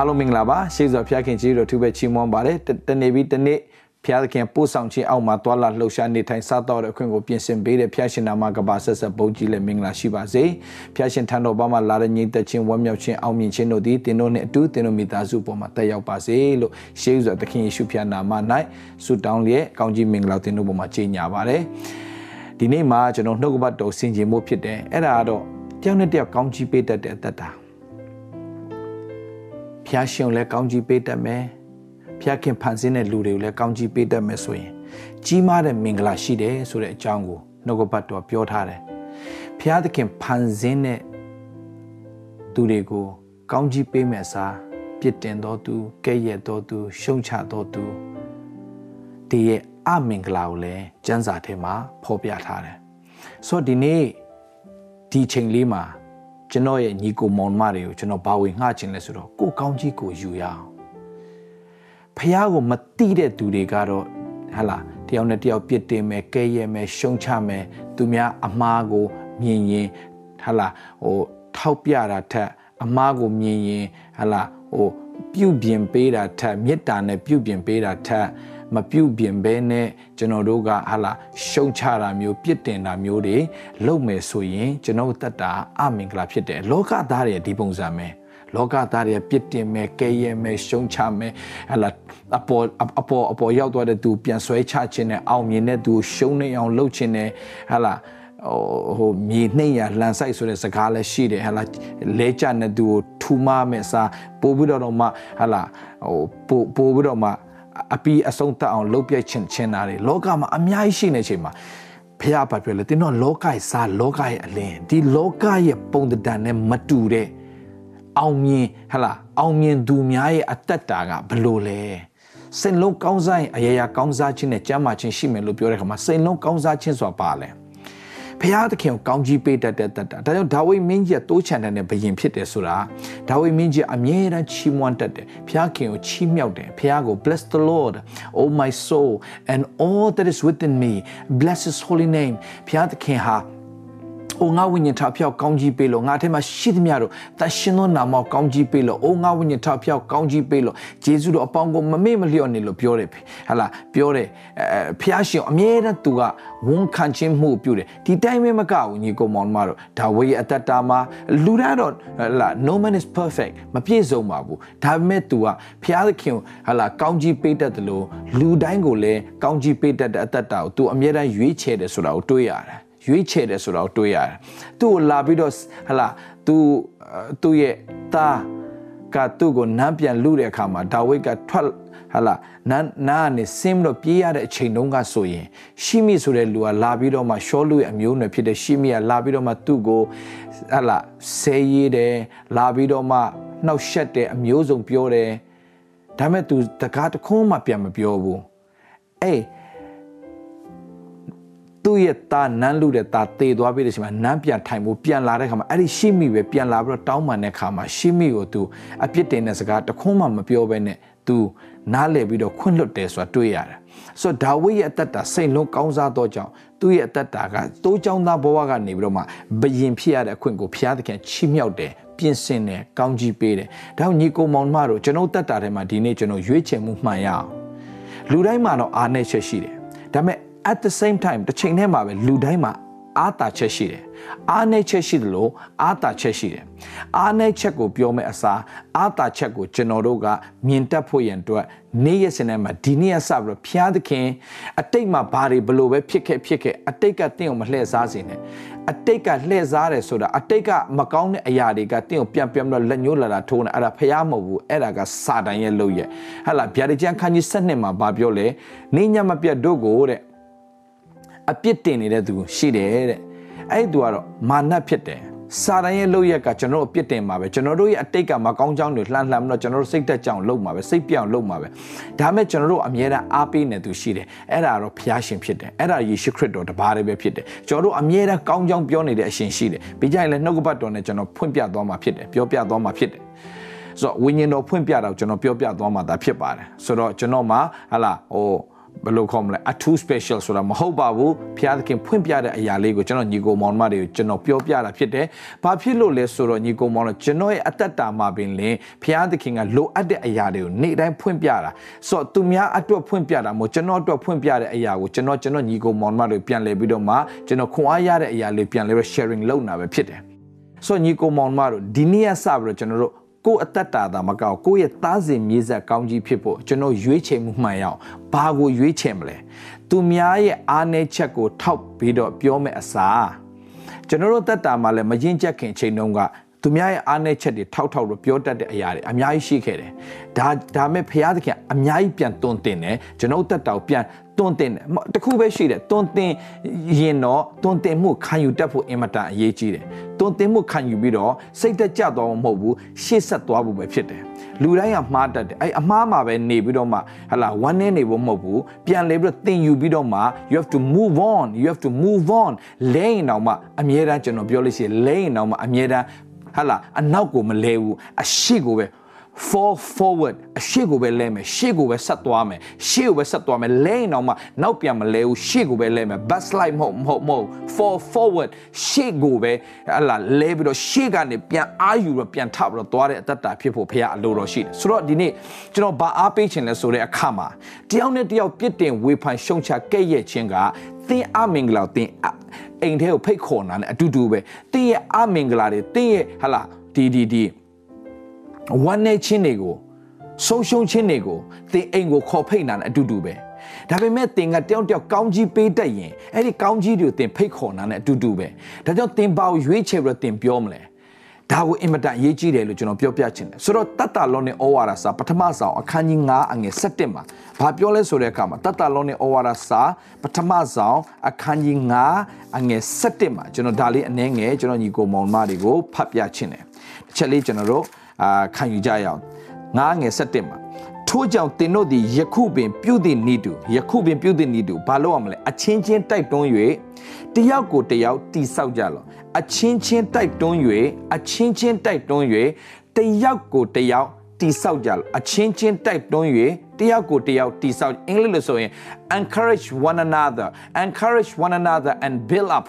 အားလုံးမင်္ဂလာပါရှေးစွာဖျားခင်ကြီးတို့ထူပဲချီးမွမ်းပါတယ်တနေ့ပြီးတနေ့ဖျားခင်ပို့ဆောင်ခြင်းအောက်မှာတွာလာလှုပ်ရှားနေထိုင်စားတော့တဲ့အခွင့်ကိုပြင်ဆင်ပေးတဲ့ဖျားရှင်နာမကပါဆက်ဆက်ဘုန်းကြီးလည်းမင်္ဂလာရှိပါစေဖျားရှင်ထံတော်ဘာမှလာတဲ့ညီသက်ချင်းဝမ်းမြောက်ခြင်းအောင်မြင်ခြင်းတို့သည်သင်တို့နဲ့အတူသင်တို့မိသားစုပေါ်မှာတက်ရောက်ပါစေလို့ရှေးစွာသခင်ယေရှုဖျားနာမ၌ဆုတောင်းလျက်ကောင်းကြီးမင်္ဂလာသင်တို့ပေါ်မှာကြီးညာပါတယ်ဒီနေ့မှာကျွန်တော်နှုတ်ကပတ်တော်ဆင်ခြင်မှုဖြစ်တယ်အဲ့ဒါကတော့တယောက်နဲ့တယောက်ကောင်းကြီးပေးတတ်တဲ့အသက်တာ ဖျားရှင်လည်းကောင်းကြီးပေးတတ်မယ်ဖျားခင်ဖန်ဆင်းတဲ့လူတွေကိုလည်းကောင်းကြီးပေးတတ်မယ်ဆိုရင်ကြီးမားတဲ့မင်္ဂလာရှိတယ်ဆိုတဲ့အကြောင်းကိုနှုတ်ကပတ်တော်ပြောထားတယ်ဖျားသခင်ဖန်ဆင်းတဲ့သူတွေကိုကောင်းကြီးပေးမယ်စားပြစ်တင်တော်သူကဲ့ရဲ့တော်သူရှုံချတော်သူဒီရဲ့အမင်္ဂလာကိုလည်းကျမ်းစာထဲမှာဖော်ပြထားတယ်ဆိုတော့ဒီနေ့ဒီချိန်လေးမှာ ကျွန်တော်ရဲ့ညီကိုမောင်မတွေကိုကျွန်တော်ဘာဝင်ငှချင်လဲဆိုတော့ကိုကောင်းကြီးကိုယူရအောင်ဖះကိုမတိတဲ့သူတွေကတော့ဟာလာတယောက်နဲ့တယောက်ပြစ်တင်မယ်ကဲရဲမယ်ရှုံချမယ်သူများအမားကိုမြင်ရင်ဟာလာဟိုထောက်ပြတာထက်အမားကိုမြင်ရင်ဟာလာဟိုပြုတ်ပြင်ပေးတာထက်မေတ္တာနဲ့ပြုတ်ပြင်ပေးတာထက် မပြုတ်ပြင်ဘဲနဲ့ကျွန်တော်တို့ကဟာလာရှုံချတာမျိုးပြစ်တင်တာမျိုးတွေလုပ်မယ်ဆိုရင်ကျွန်တော်တတ်တာအမင်္ဂလာဖြစ်တယ်လောကသားတွေဒီပုံစံပဲလောကသားတွေပြစ်တင်မယ်ကဲရဲမယ်ရှုံချမယ်ဟလာအပေါ်အပေါ်အပေါ်ရောက်သွားတဲ့သူပြန်ဆွဲချခြင်းနဲ့အောင်မြင်တဲ့သူရှုံးနေအောင်လုပ်ခြင်းနဲ့ဟလာဟိုမြေနှိမ့်ရလန်ဆိုင်ဆိုတဲ့စကားလည်းရှိတယ်ဟလာလဲကြတဲ့သူကိုထူမမဲ့စားပို့ပြီးတော့မှဟလာဟိုပို့ပို့ပြီးတော့မှ အပီးအဆုံးတတ်အောင်လုပ်ပြချင်ချင်တာတွေလောကမှာအများကြီးရှိနေချိန်မှာဖះဘာပြောလဲတင်းတော့လောကရဲ့စားလောကရဲ့အလင်းဒီလောကရဲ့ပုံတံနဲ့မတူတဲ့အောင်မြင်ဟလာအောင်မြင်သူများရဲ့အသက်တာကဘလို့လဲစိတ်လုံးကောင်းစားရင်အရာရာကောင်းစားခြင်းနဲ့ကြမ်းမာခြင်းရှိမယ်လို့ပြောတဲ့ခါမှာစိတ်လုံးကောင်းစားခြင်းဆိုတာပါလဲ ဖះသခင်ကိုကောင်းကြီးပေးတတ်တဲ့တတ်တာဒါကြောင့်ဒါဝိမင်းကြီးကတိုးချန်တဲ့ဘယင်ဖြစ်တယ်ဆိုတာဒါဝိမင်းကြီးအမြဲတမ်းချီးမွမ်းတတ်တယ်ဖះခင်ကိုချီးမြှောက်တယ်ဖះကို bless the lord oh my soul and all that is within me bless his holy name ဖះသခင်ဟာ အိုငါဝိညာဉ်ထဖျောက်ကောင်းကြီးပေးလို့ငါထဲမှာရှိသမျှတို့တရှင်သောနာမကောင်းကြီးပေးလို့အိုငါဝိညာဉ်ထဖျောက်ကောင်းကြီးပေးလို့ဂျေဇုတော်အပေါင်းကိုမမေ့မလျော့နေလို့ပြောတယ်ဟလာပြောတယ်အဲဖျားရှင်အမြဲတမ်းသူကဝန်ခံခြင်းမှုပြုတယ်ဒီတိုင်းပဲမကဘူးညီကောင်မောင်မတို့ဒါဝေးအတ္တတာမှာလူရတော့ဟလာ no man is perfect မပြည့်စုံပါဘူးဒါပေမဲ့သူကဖျားသခင်ဟလာကောင်းကြီးပေးတတ်တယ်လို့လူတိုင်းကိုလည်းကောင်းကြီးပေးတတ်တဲ့အတ္တတာကိုသူအမြဲတမ်းရွေးချယ်တယ်ဆိုတာကိုတွေးရတယ် ရွေးချယ်တယ်ဆိုတော့တွေးရတယ်သူ့ကိုလာပြီးတော့ဟလာသူသူ့ရဲ့သားကသူ့ကိုနမ်းပြန်လူတဲ့အခါမှာဒါဝိဒ်ကထွက်ဟလာနန်းနားနဲ့ဆင်းလို့ပြေးရတဲ့အချိန်တုန်းကဆိုရင်ရှိမိဆိုတဲ့လူကလာပြီးတော့မှရှောလူရဲ့အမျိုးနွယ်ဖြစ်တဲ့ရှိမိကလာပြီးတော့မှသူ့ကိုဟလာဆဲရည်တယ်လာပြီးတော့မှနှောက်ရှက်တယ်အမျိုးစုံပြောတယ်ဒါမဲ့ तू တကားတခုံးမှပြန်မပြောဘူးအေး သူ့ရဲ့သားနန်းလူတဲ့သားတေသွားပြီးတဲ့ချိန်မှာနန်းပြန်ထိုင်ဖို့ပြန်လာတဲ့ခါမှာအဲ့ဒီရှိမိပဲပြန်လာပြီးတော့တောင်းပန်တဲ့ခါမှာရှိမိကိုသူအပြစ်တင်တဲ့စကားတခွန်းမှမပြောဘဲနဲ့သူနားလည်ပြီးတော့ခွင့်လွတ်တယ်ဆိုတာတွေ့ရတယ်ဆိုတော့ဒါဝိရဲ့အသက်တာစိတ်လုံးကောင်းစားသောကြောင့်သူ့ရဲ့အသက်တာကတိုးချောင်းသားဘဝကနေပြီးတော့မှဘယင်ဖြစ်ရတဲ့အခွင့်ကိုဘုရားသခင်ချီးမြှောက်တယ်ပြင်ဆင်တယ်ကောင်းကြီးပေးတယ်ဒါကြောင့်ညီကိုမောင်မတို့ကျွန်တော်တက်တာထဲမှာဒီနေ့ကျွန်တော်ရွေးချယ်မှုမှန်ရအောင်လူတိုင်းမှာတော့အားနည်းချက်ရှိတယ်ဒါပေမဲ့ at the same time တစ်ချိန်တည်းမှာပဲလူတိုင်းမှာအာတာချက်ရှိတယ်အာနေချက်ရှိတယ်လို့အာတာချက်ရှိတယ်အာနေချက်ကိုပြောမဲ့အစားအာတာချက်ကိုကျွန်တော်တို့ကမြင်တတ်ဖို့ရန်အတွက်နေ့ရက်စင်ထဲမှာဒီနေ့ကစပြီးတော့ဖျားသခင်အတိတ်မှာဘာတွေဘလို့ပဲဖြစ်ခဲ့ဖြစ်ခဲ့အတိတ်ကတင့်ကိုမလှည့်စားစေနဲ့အတိတ်ကလှည့်စားတယ်ဆိုတာအတိတ်ကမကောင်းတဲ့အရာတွေကတင့်ကိုပြန်ပြန်တော့လက်ညှိုးလာတာထိုးနေအဲ့ဒါဖျားမဟုတ်ဘူးအဲ့ဒါကစာတန်ရဲ့လုပ်ရဲ့ဟဲ့လားဗျာဒိကျန်ခန်းကြီး7နှစ်မှာဘာပြောလဲနေညမပြတ်တို့ကိုတဲ့ အပြစ်တင်နေတဲ့သူရှိတယ်တဲ့အဲ့ဒီသူကတော့မာနဖြစ်တယ်စာတန်ရဲ့လုပ်ရက်ကကျွန်တော်တို့အပြစ်တင်မှာပဲကျွန်တော်တို့ရဲ့အတိတ်ကမကောင်းကြောင်းတွေလှမ်းလှမ်းပြီးတော့ကျွန်တော်တို့စိတ်သက်ကြောင်လုပ်မှာပဲစိတ်ပြောင်းလုပ်မှာပဲဒါမဲ့ကျွန်တော်တို့အမြဲတမ်းအားပေးနေသူရှိတယ်အဲ့ဒါတော့ဘုရားရှင်ဖြစ်တယ်အဲ့ဒါယေရှုခရစ်တော်တပါးတည်းပဲဖြစ်တယ်ကျွန်တော်တို့အမြဲတမ်းကောင်းကြောင်းပြောနေတဲ့အရှင်ရှိတယ်ပြီးကြရင်လည်းနှုတ်ကပတ်တော်နဲ့ကျွန်တော်ဖွင့်ပြသွားမှာဖြစ်တယ်ပြောပြသွားမှာဖြစ်တယ်ဆိုတော့ဝိညာဉ်တော်ဖွင့်ပြတော့ကျွန်တော်ပြောပြသွားမှာဒါဖြစ်ပါတယ်ဆိုတော့ကျွန်တော်မှာဟလာဟို ဘယ်လိုခေါ်မလဲအထူး special ဆိုတာမဟုတ်ပါဘူးဘုရားသခင်ဖွင့်ပြတဲ့အရာလေးကိုကျွန်တော်ညီကိုမောင်မတွေကိုကျွန်တော်ပြောပြတာဖြစ်တယ်။ဘာဖြစ်လို့လဲဆိုတော့ညီကိုမောင်တို့ကျွန်တော်ရဲ့အသက်တာမှာပင်လင်ဘုရားသခင်ကလိုအပ်တဲ့အရာတွေကိုနေ့တိုင်းဖွင့်ပြတာ။ဆိုတော့သူများအတွက်ဖွင့်ပြတာမဟုတ်ကျွန်တော်အတွက်ဖွင့်ပြတဲ့အရာကိုကျွန်တော်ကျွန်တော်ညီကိုမောင်မတွေပြန်လဲပြီးတော့မှကျွန်တော်ခွန်အားရတဲ့အရာလေးပြန်လဲပြီး sharing လုပ်တာပဲဖြစ်တယ်။ဆိုတော့ညီကိုမောင်မတို့ဒီနေ့ကစပြီးတော့ကျွန်တော်တို့ ကိုယ်အသက်တာသာမကောက်ကိုယ့်ရဲ့သားစဉ်မြေဆက်ကောင်းကြီးဖြစ်ဖို့ကျွန်တော်ရွေးချယ်မှုမှန်ရအောင်ဘာကိုရွေးချယ်မလဲသူများရဲ့အားနည်းချက်ကိုထောက်ပြီးတော့ပြောမယ်အစားကျွန်တော်တို့သက်တာမှာလည်းမရင်ချက်ခင်ချိန်တုန်းကသူများရဲ့အားနည်းချက်တွေထောက်ထောက်လို့ပြောတတ်တဲ့အရာတွေအများကြီးရှိခဲ့တယ်။ဒါဒါမဲ့ဖရာသခင်အများကြီးပြန်တွန်းတင်တယ်ကျွန်တော်တက်တောက်ပြန် တွန်းတင်တယ်တခုပဲရှိတယ်တွန်းတင်ရင်တော့တွန်းတင်မှုခံယူတတ်ဖို့အင်မတန်အရေးကြီးတယ်။တွန်းတင်မှုခံယူပြီးတော့စိတ်သက်ကြသွားမှာမဟုတ်ဘူးရှေ့ဆက်သွားဖို့ပဲဖြစ်တယ်။လူတိုင်းကမှားတတ်တယ်အဲ့အမှားမှာပဲနေပြီးတော့မှဟလာဝမ်းနေနေဖို့မဟုတ်ဘူးပြန်လေပြီးတော့သင်ယူပြီးတော့မှ you have to move on you have to move on လဲရင်တော့မှအမြဲတမ်းကျွန်တော်ပြောလို့ရှိရင်လဲရင်တော့မှအမြဲတမ်းဟာလာအနောက်ကိုမလဲဘူးအရှိကိုပဲ fall forward အရှိကိုပဲလဲမယ်ရှေ့ကိုပဲဆက်သွားမယ်ရှေ့ကိုပဲဆက်သွားမယ်လဲရင်တော့မှနောက်ပြန်မလဲဘူးရှေ့ကိုပဲလဲမယ် back slide မဟုတ်မဟုတ်မဟုတ် fall forward ရှေ့ကိုပဲဟာလာလဲပြီးတော့ရှေ့ကနေပြန်အာယူတော့ပြန်ထပြီးတော့သွားတဲ့အတ္တဖြစ်ဖို့ဖခင်အလိုတော်ရှိတယ်ဆိုတော့ဒီနေ့ကျွန်တော်ဘာအားပေးခြင်းလဲဆိုတဲ့အခါမှာတယောက်နဲ့တယောက်ပြစ်တင်ဝေဖန်ရှုံချကဲ့ရဲ့ခြင်းကသင်အမင်္ဂလာသင်အိမ်ထဲကိုဖိတ်ခေါ်နာနဲ့အတူတူပဲတင်းရဲ့အမင်္ဂလာတွေတင်းရဲ့ဟာလာဒီဒီဒီ ဝမ်းနေချင်းတွေကိုဆုံးရှုံးချင်းတွေကိုတင်းအိမ်ကိုခေါ်ဖိတ်နာနဲ့အတူတူပဲဒါပေမဲ့တင်ကတယောက်တယောက်ကောင်းကြီးပေးတတ်ရင်အဲ့ဒီကောင်းကြီးတွေကိုတင်ဖိတ်ခေါ်နာနဲ့အတူတူပဲဒါကြောင့်တင်ပါကိုရွေးချယ်ပြီးတော့တင်ပြောမလဲဒါကိုအင်မတန်အရေးကြီးတယ်လို့ကျွန်တော်ပြောပြချင်တယ်ဆိုတော့တတ်တာလုံးနဲ့ဩဝါဒစာပထမဆောင်အခန်းကြီး9အငယ်7မှာဘာပြောလဲဆိုတဲ့အခါမှာတတ်တာလုံးနဲ့ဩဝါဒစာပထမဆောင်အခန်းကြီး9အငယ်7မှာကျွန်တော်ဒါလေးအနည်းငယ်ကျွန်တော်ညီကိုမောင်မတွေကိုဖတ်ပြချင်တယ်တစ်ချက်လေးကျွန်တော်တို့ အာခံယူကြရအောင်9ငယ်7မှာထို့ကြောင့်တင်တို့သည်ယခုပင်ပြုသည့်ဤတူယခုပင်ပြုသည့်ဤတူဘာလို့ရမလဲအချင်းချင်းတိုက်တွန်း၍တယောက်ကိုတယောက်တိဆောက်ကြလောအချင်းချင်းတိုက်တွန်း၍အချင်းချင်းတိုက်တွန်း၍တယောက်ကိုတယောက်တိဆောက်ကြလောအချင်းချင်းတိုက်တွန်း၍တယောက်ကိုတယောက်တိဆောက်အင်္ဂလိပ်လိုဆိုရင် encourage one another encourage one another and build up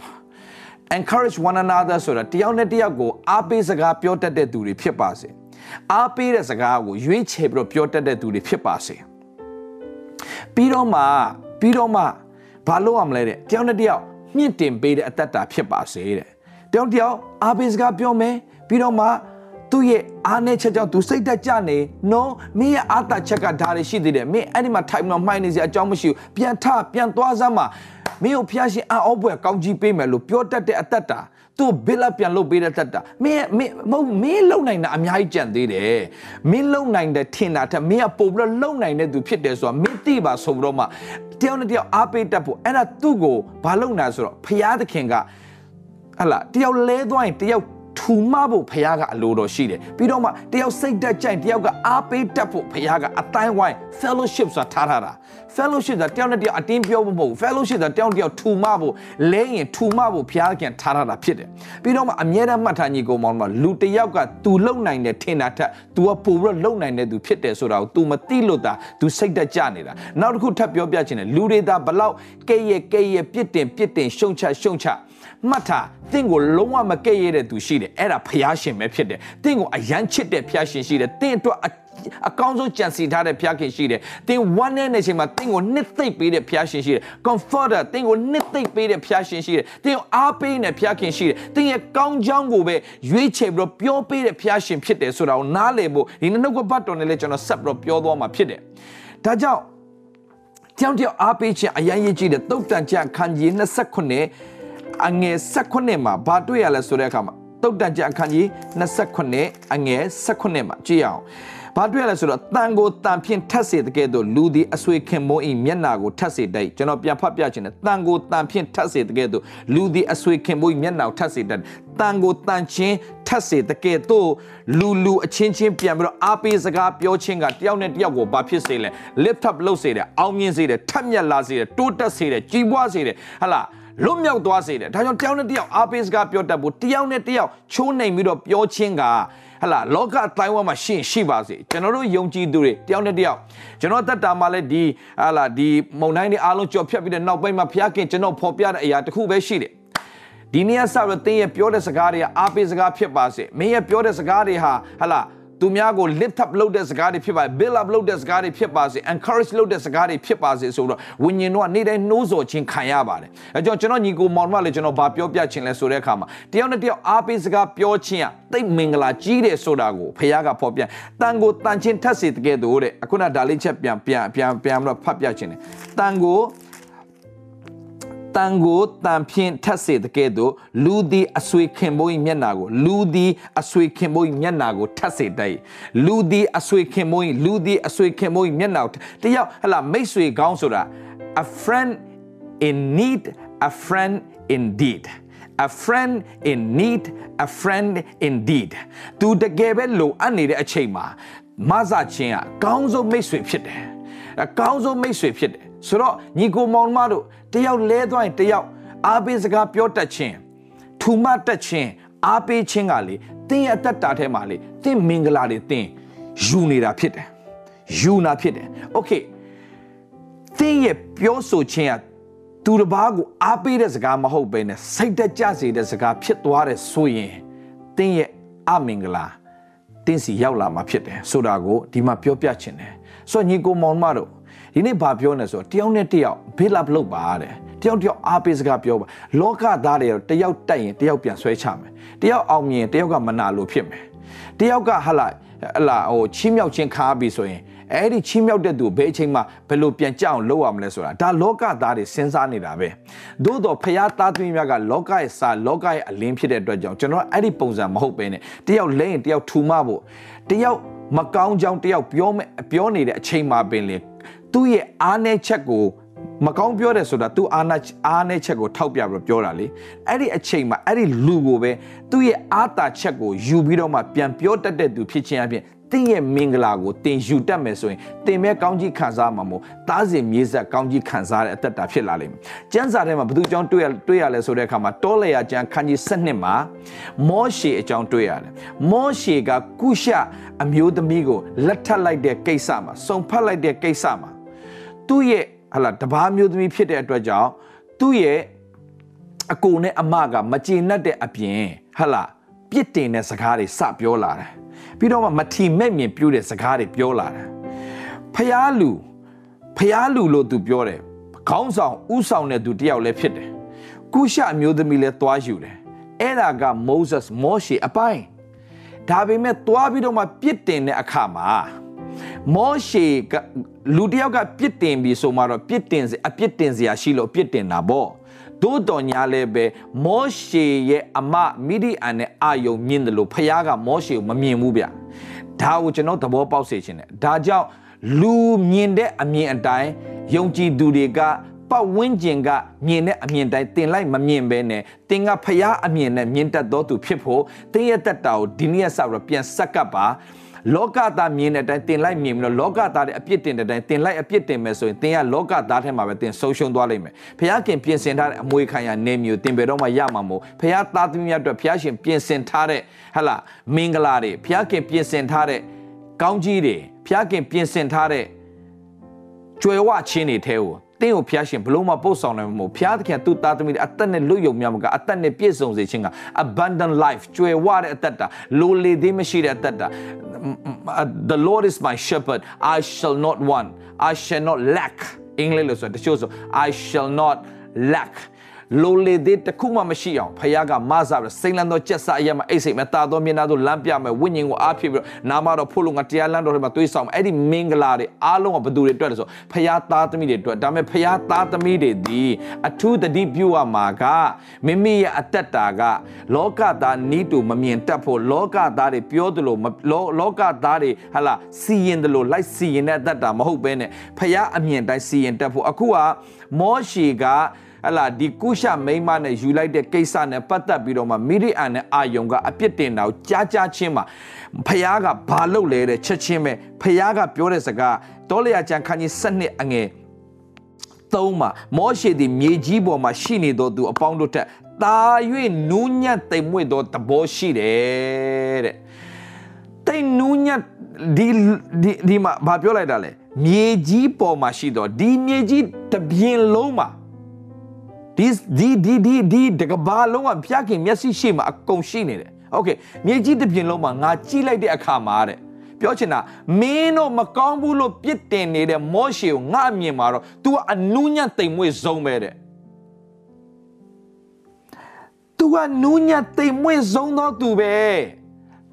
encourage one another ဆိုတာတယောက်နဲ့တယောက်ကိုအားပေးစကားပြောတတ်တဲ့သူတွေဖြစ်ပါစေ။ အားပေးတဲ့စကားကိုရွေးချယ်ပြီးတော့ပြောတတ်တဲ့သူတွေဖြစ်ပါစေပြီးတော့မှပြီးတော့မှဘာလို့ရမလဲတဲ့တယောက်နဲ့တယောက်မြင့်တင်ပေးတဲ့အတ္တတာဖြစ်ပါစေတဲ့တယောက်တယောက်အားပေးစကားပြောမယ်ပြီးတော့မှသူ့ရဲ့အားနည်းချက်ကြောင့်သူစိတ်တက်ကြနေ no မင်းရဲ့အားတာချက်ကဒါတွေရှိသေးတယ်မင်းအဲ့ဒီမှာ type တော့မှိုင်းနေစရာအကြောင်းမရှိဘူးပြန်ထပြန်သွားစမ်းမှာမင်းကိုဖျားရှင်အောပွဲကောင်းကြီးပေးမယ်လို့ပြောတတ်တဲ့အတ္တတာ သူ့ဘိလပြန်လုပ်ပေးတဲ့တက်တာမင်းမင်းမဟုတ်မင်းလုံနိုင်တာအများကြီးကြံသေးတယ်မင်းလုံနိုင်တဲ့ထင်တာထက်မင်းကပို့ပြီးတော့လုံနိုင်တဲ့သူဖြစ်တယ်ဆိုတာမင်းသိပါဆိုတော့မှတယောက်နဲ့တယောက်အားပေးတတ်ဖို့အဲ့ဒါသူ့ကိုဘာလုံနိုင်ဆိုတော့ဖရာသခင်ကဟလာတယောက်လဲသွားရင်တယောက်ထူမဖို့ဖခင်ကအလိုတော်ရှိတယ်ပြီးတော့မှတယောက်စိတ်တက်ကြိုင်တယောက်ကအားပေးတတ်ဖို့ဖခင်ကအတိုင်းဝိုင်း fellowship ဆိုတာထားထားတာ fellowship ဆိုတာတယောက်နဲ့တယောက်အတင်းပြောဖို့မဟုတ်ဘူး fellowship ဆိုတာတယောက်တယောက်ထူမဖို့လဲရင်ထူမဖို့ဖခင်ထားထားတာဖြစ်တယ်ပြီးတော့မှအမြဲတမ်းမှတ်ထားညီကောင်မောင်မှာလူတယောက်က तू လုံနိုင်တယ်ထင်တာထက် तू ကပိုပြီးတော့လုံနိုင်တယ် तू ဖြစ်တယ်ဆိုတာကို तू မသိလို့သာ तू စိတ်တက်ကြနေတာနောက်တစ်ခုထပ်ပြောပြချင်တယ်လူတွေသာဘလောက်ကဲ့ရဲ့ကဲ့ရဲ့ပြစ်တင်ပြစ်တင်ရှုံချရှုံချမှတ်ထားတင့်ကိုလုံးဝမကဲ့ရဲ့တဲ့သူရှိတယ်အဲ့ဒါဖျားရှင်ပဲဖြစ်တယ်တင့်ကိုအယမ်းချစ်တဲ့ဖျားရှင်ရှိတယ်တင့်အတွက် အကောင်းဆုံးကြံစီထားတဲ့ဖျားခင်ရှိတယ်။သင်ဝမ်းနဲ့နေချိန်မှာသင်ကိုနှစ်သိမ့်ပေးတဲ့ဖျားရှင်ရှိတယ်။ comforter သင်ကိုနှစ်သိမ့်ပေးတဲ့ဖျားရှင်ရှိတယ်။သင်ကိုအားပေးတဲ့ဖျားခင်ရှိတယ်။သင်ရဲ့ကောင်းချောင်းကိုပဲရွေးချယ်ပြီးတော့ပြောပေးတဲ့ဖျားရှင်ဖြစ်တယ်ဆိုတာကိုနားလည်ဖို့ဒီနှုတ်ကပတ်တော်နဲ့လည်းကျွန်တော်ဆက်ပြီးတော့ပြောသွားမှာဖြစ်တယ်။ဒါကြောင့်တယောက်တယောက်အားပေးခြင်းအရင်ရည်ကြည့်တဲ့တုတ်တန်ချခန်းကြီး29အငယ်16မှာဘာတွေ့ရလဲဆိုတဲ့အခါမှာတုတ်တန်ကြအခန်းကြီး28အငယ်16မှာကြည့်အောင် ဘာတွေ့ရလဲဆိုတော့တန်ကိုတန်ဖြင့်ထက်စေတဲ့ကဲ့သို့လူသည်အဆွေခင်မိုး၏မျက်နာကိုထက်စေတတ်ကျွန်တော်ပြန်ဖတ်ပြခြင်းနဲ့တန်ကိုတန်ဖြင့်ထက်စေတဲ့ကဲ့သို့လူသည်အဆွေခင်မိုး၏မျက်နာကိုထက်စေတတ်တန်ကိုတန်ချင်းထက်စေတဲ့ကဲ့သို့လူလူအချင်းချင်းပြန်ပြီးတော့အားပေးစကားပြောခြင်းကတယောက်နဲ့တယောက်ကိုဘာဖြစ်စေလဲ lift up လုပ်စေတယ်အောင်မြင်စေတယ်ထက်မြက်လာစေတယ်တိုးတက်စေတယ်ကြီးပွားစေတယ်ဟလာ လွတ်မြောက်သွားစေတယ်ဒါကြောင့်တယောက်နဲ့တယောက်အားပေးစကားပြောတတ်ဖို့တယောက်နဲ့တယောက်ချိုးနှိမ်ပြီးတော့ပြောချင်းကဟဟလာလောကအတိုင်းဝါမှာရှင်းရှိပါစေကျွန်တော်တို့ယုံကြည်သူတွေတယောက်နဲ့တယောက်ကျွန်တော်တက်တာမှာလည်းဒီဟလာဒီမုံတိုင်းတွေအားလုံးကြော်ဖြတ်ပြီးတဲ့နောက်ပိုင်းမှာဖျားခင်ကျွန်တော်ဖော်ပြတဲ့အရာတစ်ခုပဲရှိတယ်ဒီနေ့ဆောက်ရတဲ့ရဲ့ပြောတဲ့စကားတွေကအားပေးစကားဖြစ်ပါစေမင်းရဲ့ပြောတဲ့စကားတွေဟာဟလာ သူများကို lift up လုပ်တဲ့စကားတွေဖြစ်ပါ build up လုပ်တဲ့စကားတွေဖြစ်ပါစေ encourage လုပ်တဲ့စကားတွေဖြစ်ပါစေဆိုတော့ဝိညာဉ်တို့ကနေ့တိုင်းနှိုးဆော်ခြင်းခံရပါတယ်အဲကြောင့်ကျွန်တော်ညီကိုမောင်မလည်းကျွန်တော်ဗာပြောပြခြင်းလဲဆိုတဲ့အခါမှာတယောက်နဲ့တယောက်အားပေးစကားပြောခြင်းကတိတ်မင်္ဂလာကြီးတယ်ဆိုတာကိုဖခင်ကဖော်ပြတန်ကိုတန်ချင်းထက်စေတကယ်တော့တဲ့အခုနဒါလေးချက်ပြန်ပြန်ပြန်ပြန်ပြီးတော့ဖတ်ပြခြင်းတယ်တန်ကို တန်ကိုတန်ဖြင့်ထက်စေတဲ့ကဲ့သို့လူသည်အဆွေခင်ဘိုး၏မျက်နာကိုလူသည်အဆွေခင်ဘိုး၏မျက်နာကိုထက်စေတတ်လူသည်အဆွေခင်ဘိုး၏လူသည်အဆွေခင်ဘိုး၏မျက်နာကိုတယောက်ဟလာမိတ်ဆွေကောင်းဆိုတာ a friend in need a friend indeed a friend in need a friend indeed သူတကယ်ပဲလိုအပ်နေတဲ့အချိန်မှာမဆချင်းကကောင်းဆုံးမိတ်ဆွေဖြစ်တယ်အကောင်းဆုံးမိတ်ဆွေဖြစ်တယ် ဆိုတော့ညီကိုမောင်မတို့တယောက်လဲသွားရင်တယောက်အားပေးစကားပြောတတ်ခြင်းထူမတတ်ခြင်းအားပေးခြင်းကလေတင်းရဲ့အသက်တာထဲမှာလေတင်းမင်္ဂလာတွေတင်းယူနေတာဖြစ်တယ်ယူနာဖြစ်တယ်โอเคတင်းရဲ့ပြောဆိုခြင်းကသူတစ်ပါးကိုအားပေးတဲ့စကားမဟုတ်ဘဲနဲ့စိတ်တက်ကြစေတဲ့စကားဖြစ်သွားတယ်ဆိုရင်တင်းရဲ့အမင်္ဂလာတင်းစီရောက်လာမှာဖြစ်တယ်ဆိုတာကိုဒီမှာပြောပြချင်တယ်ဆိုတော့ညီကိုမောင်မတို့ ဒီနေ့ဘာပြောနေဆိုတော့တယောက်နဲ့တယောက်ဘေးလပ်လုပ်ပါတဲ့တယောက်တယောက်အားပေးစကားပြောပါလောကသားတွေတယောက်တိုက်ရင်တယောက်ပြန်ဆွဲချမယ်တယောက်အောင်မြင်တယောက်ကမနာလို့ဖြစ်မယ်တယောက်ကဟလာဟလာဟိုချီးမြှောက်ခြင်းခါပြီးဆိုရင်အဲ့ဒီချီးမြှောက်တဲ့သူဘယ်အချိန်မှဘယ်လိုပြန်ကြအောင်လုပ်ရမလဲဆိုတာဒါလောကသားတွေစဉ်းစားနေတာပဲသို့တော့ဖရာသားသမီးများကလောကရဲ့စာလောကရဲ့အလင်းဖြစ်တဲ့အတွက်ကြောင့်ကျွန်တော်အဲ့ဒီပုံစံမဟုတ်ပဲနဲ့တယောက်လဲရင်တယောက်ထူမဖို့တယောက်မကောင်းကြောင်းတယောက်ပြောမဲ့ပြောနေတဲ့အချိန်မှာပင်လေ သူ့ရဲ့အားနည်းချက်ကိုမကောင်းပြောတယ်ဆိုတာသူအားနာအားနည်းချက်ကိုထောက်ပြပြီးပြောတာလေအဲ့ဒီအချိန်မှာအဲ့ဒီလူကိုပဲသူ့ရဲ့အားတာချက်ကိုယူပြီးတော့မှပြန်ပြောတတ်တဲ့သူဖြစ်ခြင်းအပြင်တင်းရဲ့မင်္ဂလာကိုတင်ယူတတ်မယ်ဆိုရင်တင်မဲ့ကောင်းကြီးခံစားမှာမို့တားစဉ်မြေဆက်ကောင်းကြီးခံစားတဲ့အသက်တာဖြစ်လာလိမ့်မယ်။ကျမ်းစာထဲမှာဘုသူအကြောင်းတွေ့ရတွေ့ရလဲဆိုတဲ့အခါမှာတောလေယာကျမ်းခန်းကြီး7မှာမောရှေအကြောင်းတွေ့ရတယ်။မောရှေကကုရှအမျိုးသမီးကိုလက်ထပ်လိုက်တဲ့ကိစ္စမှာစုံဖက်လိုက်တဲ့ကိစ္စမှာ သူ့ရဲ့ဟလာတဘာမျိုးသမီးဖြစ်တဲ့အတွက်ကြောင့်သူ့ရဲ့အကိုနဲ့အမကမကျေနပ်တဲ့အပြင်ဟလာပြစ်တင်တဲ့စကားတွေစပြောလာတယ်ပြီးတော့မှမထီမဲ့မြင်ပြူးတဲ့စကားတွေပြောလာတယ်ဖျားလူဖျားလူလို့သူပြောတယ်ခေါင်းဆောင်ဥဆောင်တဲ့သူတယောက်လည်းဖြစ်တယ်ကုရှအမျိုးသမီးလည်းသွားယူတယ်အဲ့ဒါက Moses မောရှေအပိုင်းဒါပေမဲ့သွားပြီးတော့မှပြစ်တင်တဲ့အခါမှာ မောရှေကလူတယောက်ကပြစ်တင်ပြီးဆိုမှတော့ပြစ်တင်စအပြစ်တင်စရာရှိလို့ပြစ်တင်တာပေါ့သို့တော်ညာလည်းပဲမောရှေရဲ့အမမိဒီအန်နဲ့အာယုံမြင်တယ်လို့ဖခင်ကမောရှေကိုမမြင်ဘူးဗျဒါကိုကျွန်တော်သဘောပေါက်စေချင်တယ်ဒါကြောင့်လူမြင်တဲ့အမြင်အတိုင်းယုံကြည်သူတွေကပတ်ဝန်းကျင်ကမြင်တဲ့အမြင်တိုင်းတင်လိုက်မမြင်ဘဲနဲ့တင်ကဖျားအမြင်နဲ့မြင်တတ်သောသူဖြစ်ဖို့တင်းရဲ့တက်တာကိုဒီနေ့ဆက်ပြီးပြန်ဆက်ကပ်ပါ လောကသားမြင်တဲ့အတိုင်းတင်လိုက်မြင်ပြီးတော့လောကသားတွေအပြစ်တင်တဲ့အတိုင်းတင်လိုက်အပြစ်တင်မယ်ဆိုရင်တင်ကလောကသားထဲမှာပဲတင်ဆုံးရှုံးသွားလိမ့်မယ်။ဖះခင်ပြင်ဆင်ထားတဲ့အမွေခံရနေမျိုးတင်ပေတော့မှရမှာမို့ဖះသားသမီးများအတွက်ဖះရှင်ပြင်ဆင်ထားတဲ့ဟလာမင်္ဂလာတွေဖះခင်ပြင်ဆင်ထားတဲ့ကောင်းကြီးတွေဖះခင်ပြင်ဆင်ထားတဲ့ကြွယ်ဝခြင်းတွေထဲကို တင်းကိုဖျားရှင်ဘလို့မှပို့ဆောင်နိုင်မှာမဟုတ်ဖျားသခင်သူ့သားသမီးတွေအသက်နဲ့လွတ်ယုံများမကအသက်နဲ့ပြည့်စုံစေခြင်းက abundant life ကြွယ်ဝတဲ့အသက်တာလိုလေသေးမရှိတဲ့အသက်တာ the Lord is my shepherd I shall not want I shall not lack အင်္ဂလိပ်လို့ဆိုတချို့ဆို I shall not lack လိုလေသေးတခုမှမရှိအောင်ဖခင်ကမဆပြီးစိန်လန်းသောကြက်စားအရမအိတ်စိတ်မတာသောမျက်နှာသို့လမ်းပြမယ်ဝိညာဉ်ကိုအားဖြစ်ပြီးတော့နာမတော်ဖို့လို့ငါတရားလမ်းတော်ထဲမှာတွေးဆောင်အဲ့ဒီမင်္ဂလာတွေအားလုံးကဘသူတွေအတွက်လဲဆိုဖခင်သားသမီးတွေအတွက်ဒါပေမဲ့ဖခင်သားသမီးတွေဒီအထူးတတိပြုရမှာကမိမိရဲ့အသက်တာက လောကသားနီးတူမမြင်တတ်ဖို့လောကသားတွေပြောသလိုလောကသားတွေဟလာစီရင်သလိုလိုက်စီရင်တဲ့အသက်တာမဟုတ်ဘဲနဲ့ဖခင်အမြင်တိုင်းစီရင်တတ်ဖို့အခုကမောရှေက ဟလာဒီကုရှမိမနဲ့ယူလိုက်တဲ့ကိစ္စနဲ့ပတ်သက်ပြီးတော့မှမိရိအန်နဲ့အာယုံကအပြစ်တင်တာကိုကြားကြားချင်းမှာဖះကဘာလုပ်လဲတဲ့ချက်ချင်းပဲဖះကပြောတဲ့စကားတောလျာကျန်ခန်းကြီး7နှစ်အငယ်သုံးမှာမောရှေသည်မြေကြီးပေါ်မှာရှိနေသောသူအပေါင်းတို့ထက်တာ၍နူးညံ့တိမ်မွေ့သောသဘောရှိတယ်တဲ့တိတ်နူးညံ့ဒီဒီဒီမှာဘာပြောလိုက်တာလဲမြေကြီးပေါ်မှာရှိတော့ဒီမြေကြီးတပြင်းလုံးမှာ ဒီဒီဒီဒီဒီတကဘာလုံးကဖျားခင်မျက်စိရှိမှာအကုန်ရှိနေတယ်โอเคမြေကြီးတပြင်းလုံးမှာငါကြည့်လိုက်တဲ့အခါမှာတဲ့ပြောချင်တာမင်းတို့မကောင်းဘူးလို့ပြစ်တင်နေတဲ့မောရှေကိုငါအမြင်မှာတော့ तू ကအနူးညံ့တိမ်မွေ့ဆုံးပဲတဲ့သူကနူးညံ့တိမ်မွေ့ဆုံးတော့သူပဲ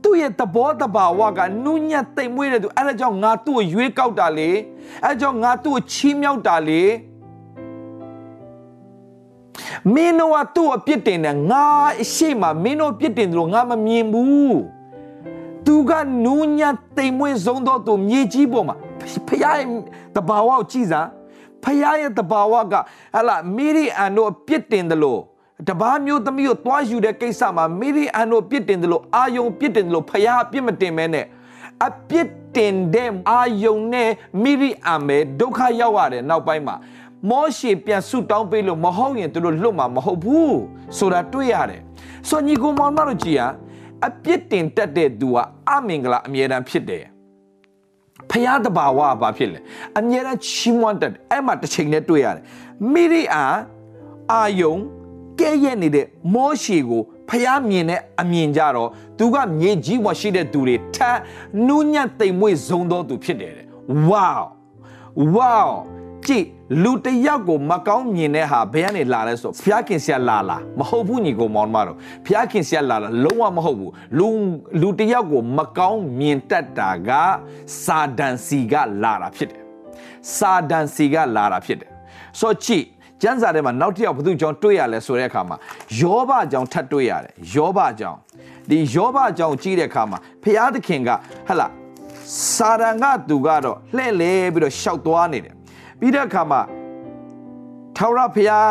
သူ့ရဲ့သဘောတဘာဝကနူးညံ့တိမ်မွေ့တဲ့သူအဲ့ဒါကြောင့်ငါသူ့ကိုရွေးကောက်တာလေအဲ့ဒါကြောင့်ငါသူ့ကိုချီးမြှောက်တာလေ မင်းတို့ကသူ့အပြစ်တင်တယ်ငါအရှိမမင်းတို့ပြစ်တင်တယ်လို့ငါမမြင်ဘူးသူကနူးညံ့တိမ်မွေ့ဆုံးတော့သူမြေကြီးပေါ်မှာဖခင်ရဲ့တဘာဝကိုကြည်စားဖခင်ရဲ့တဘာဝကဟလာမိရိအန်တို့ပြစ်တင်တယ်လို့တပားမျိုးသမီးကိုတွားယူတဲ့ကိစ္စမှာမိရိအန်တို့ပြစ်တင်တယ်လို့အာယုံပြစ်တင်တယ်လို့ဖခင်အပြစ်မတင်မဲနဲ့အပြစ်တင်တဲ့အာယုံနဲ့မိရိအန်ပဲဒုက္ခရောက်ရတယ်နောက်ပိုင်းမှာ မောရှေပြန်ဆုတောင်းပေးလို့မဟုတ်ရင်သူတို့လွတ်မှာမဟုတ်ဘူးဆိုတာတွေ့ရတယ်ဆိုညီကိုမောင်မတို့ကြည်ဟာအပြစ်တင်တတ်တဲ့သူကအမင်္ဂလာအမြဲတမ်းဖြစ်တယ်ဖျားတဘာဝဘာဖြစ်လဲအမြဲတမ်းချီးမွမ်းတတ်တယ်အဲ့မှာတစ်ချိန်နဲ့တွေ့ရတယ်မိရိအာအာယုံကဲ့ရဲ့နေတဲ့မောရှေကိုဖျားမြင်တဲ့အမြင်ကြတော့သူကမြေကြီးပေါ်ရှိတဲ့သူတွေထပ်နူးညံ့တိမ်မွေ့ဇုံတော်သူဖြစ်တယ်တဲ့ဝေါဝေါ ကြည့်လူတယောက်ကိုမကောင်းမြင်တဲ့ဟာဘယ်ကနေလာလဲဆိုဖျားခင်ဆရာလာလာမဟုတ်ဘူးညီကိုမောင်မတော်ဖျားခင်ဆရာလာလာလုံးဝမဟုတ်ဘူးလူလူတယောက်ကိုမကောင်းမြင်တတ်တာကစာဒန်စီကလာတာဖြစ်တယ်စာဒန်စီကလာတာဖြစ်တယ်ဆိုကြည့်ကျမ်းစာထဲမှာနောက်တစ်ယောက်ဘသူကြောင့်တွေ့ရလဲဆိုတဲ့အခါမှာယောဘကြောင့်ထပ်တွေ့ရတယ်ယောဘကြောင့်ဒီယောဘကြောင့်ကြည့်တဲ့အခါမှာဖျားသခင်ကဟလာစာရန်ကသူကတော့လှဲ့လဲပြီးတော့ရှောက်သွားနေတယ် ပြီးတဲ့အခါမှာထာဝရဘုရား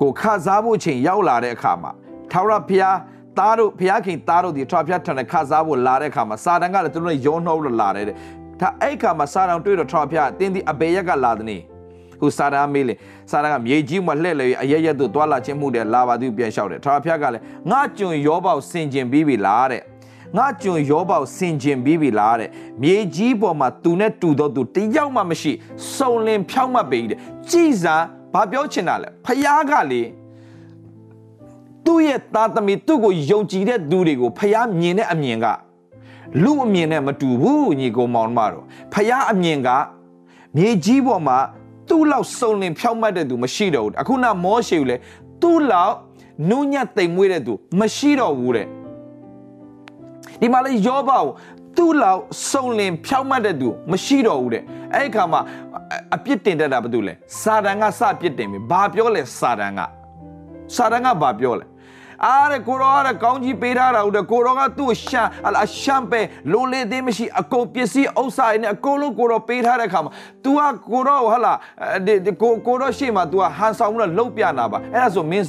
ကိုခစားဖို့ချိန်ရောက်လာတဲ့အခါမှာထာဝရဘုရားသားတို့ဘုရားခင်သားတို့ဒီထာဝရဘုရားထံခစားဖို့လာတဲ့အခါမှာစာတန်ကလည်းသူတို့ရောနှောလို့လာတယ်တဲ့ဒါအဲ့ခါမှာစာတန်တွေ့တော့ထာဝရဘုရားတင်းဒီအဘေရက်ကလာတဲ့နေ့ဟိုစာတန်မေးလေစာတန်ကမြေကြီးမှာလှဲ့လေအရရက်တို့တွာလာခြင်းမှုတဲ့လာပါသူပြန်လျှောက်တယ်ထာဝရဘုရားကလည်းငါကျွန်ယောဘောက်ဆင်ကျင်ပြီးပြီလားတဲ့ ငါကျွန်ယောဘောက်ဆင်ကျင်ပြီးပြီလားတဲ့မြေကြီးပေါ်မှာသူနဲ့တူတော့သူတယောက်မှမရှိစုံလင်ဖြောင်းမှတ်ပေတဲ့ကြည်စားဘာပြောချင်တာလဲဖယားကလေသူ့ရဲ့သားသမီးသူ့ကိုယုံကြည်တဲ့သူတွေကိုဖယားမြင်တဲ့အမြင်ကလူအမြင်နဲ့မတူဘူးညီကောင်မောင်မတော်ဖယားအမြင်ကမြေကြီးပေါ်မှာသူ့လောက်စုံလင်ဖြောင်းမှတ်တဲ့သူမရှိတော့ဘူးအခုနမောရှေကိုလေသူ့လောက်နုညံ့တိမ်မွေးတဲ့သူမရှိတော့ဘူးတဲ့ ဒီမှာလေယောဘကိုသူ့လောက်စုံလင်ဖြောင်းမှတ်တဲ့သူမရှိတော့ဘူးတဲ့အဲ့ဒီခါမှာအပြစ်တင်တတ်တာဘာလို့လဲစာတန်ကစပြစ်တင်ပြီဘာပြောလဲစာတန်ကစာတန်ကဘာပြောလဲအားရကိုရောရကောင်းကြီးပေးထားတာဟုတ်တယ်ကိုရောကသူ့ရှမ်းအလားရှမ်းပဲလိုလေသေးမရှိအကုန်ပစ္စည်းဥစ္စာတွေနဲ့အကုန်လုံးကိုရောပေးထားတဲ့ခါမှာ तू ကကိုရောဟလာကိုကိုရောရှေ့မှာ तू ကဟန်ဆောင်လို့လှုပ်ပြနာပါအဲ့ဒါဆိုမင်း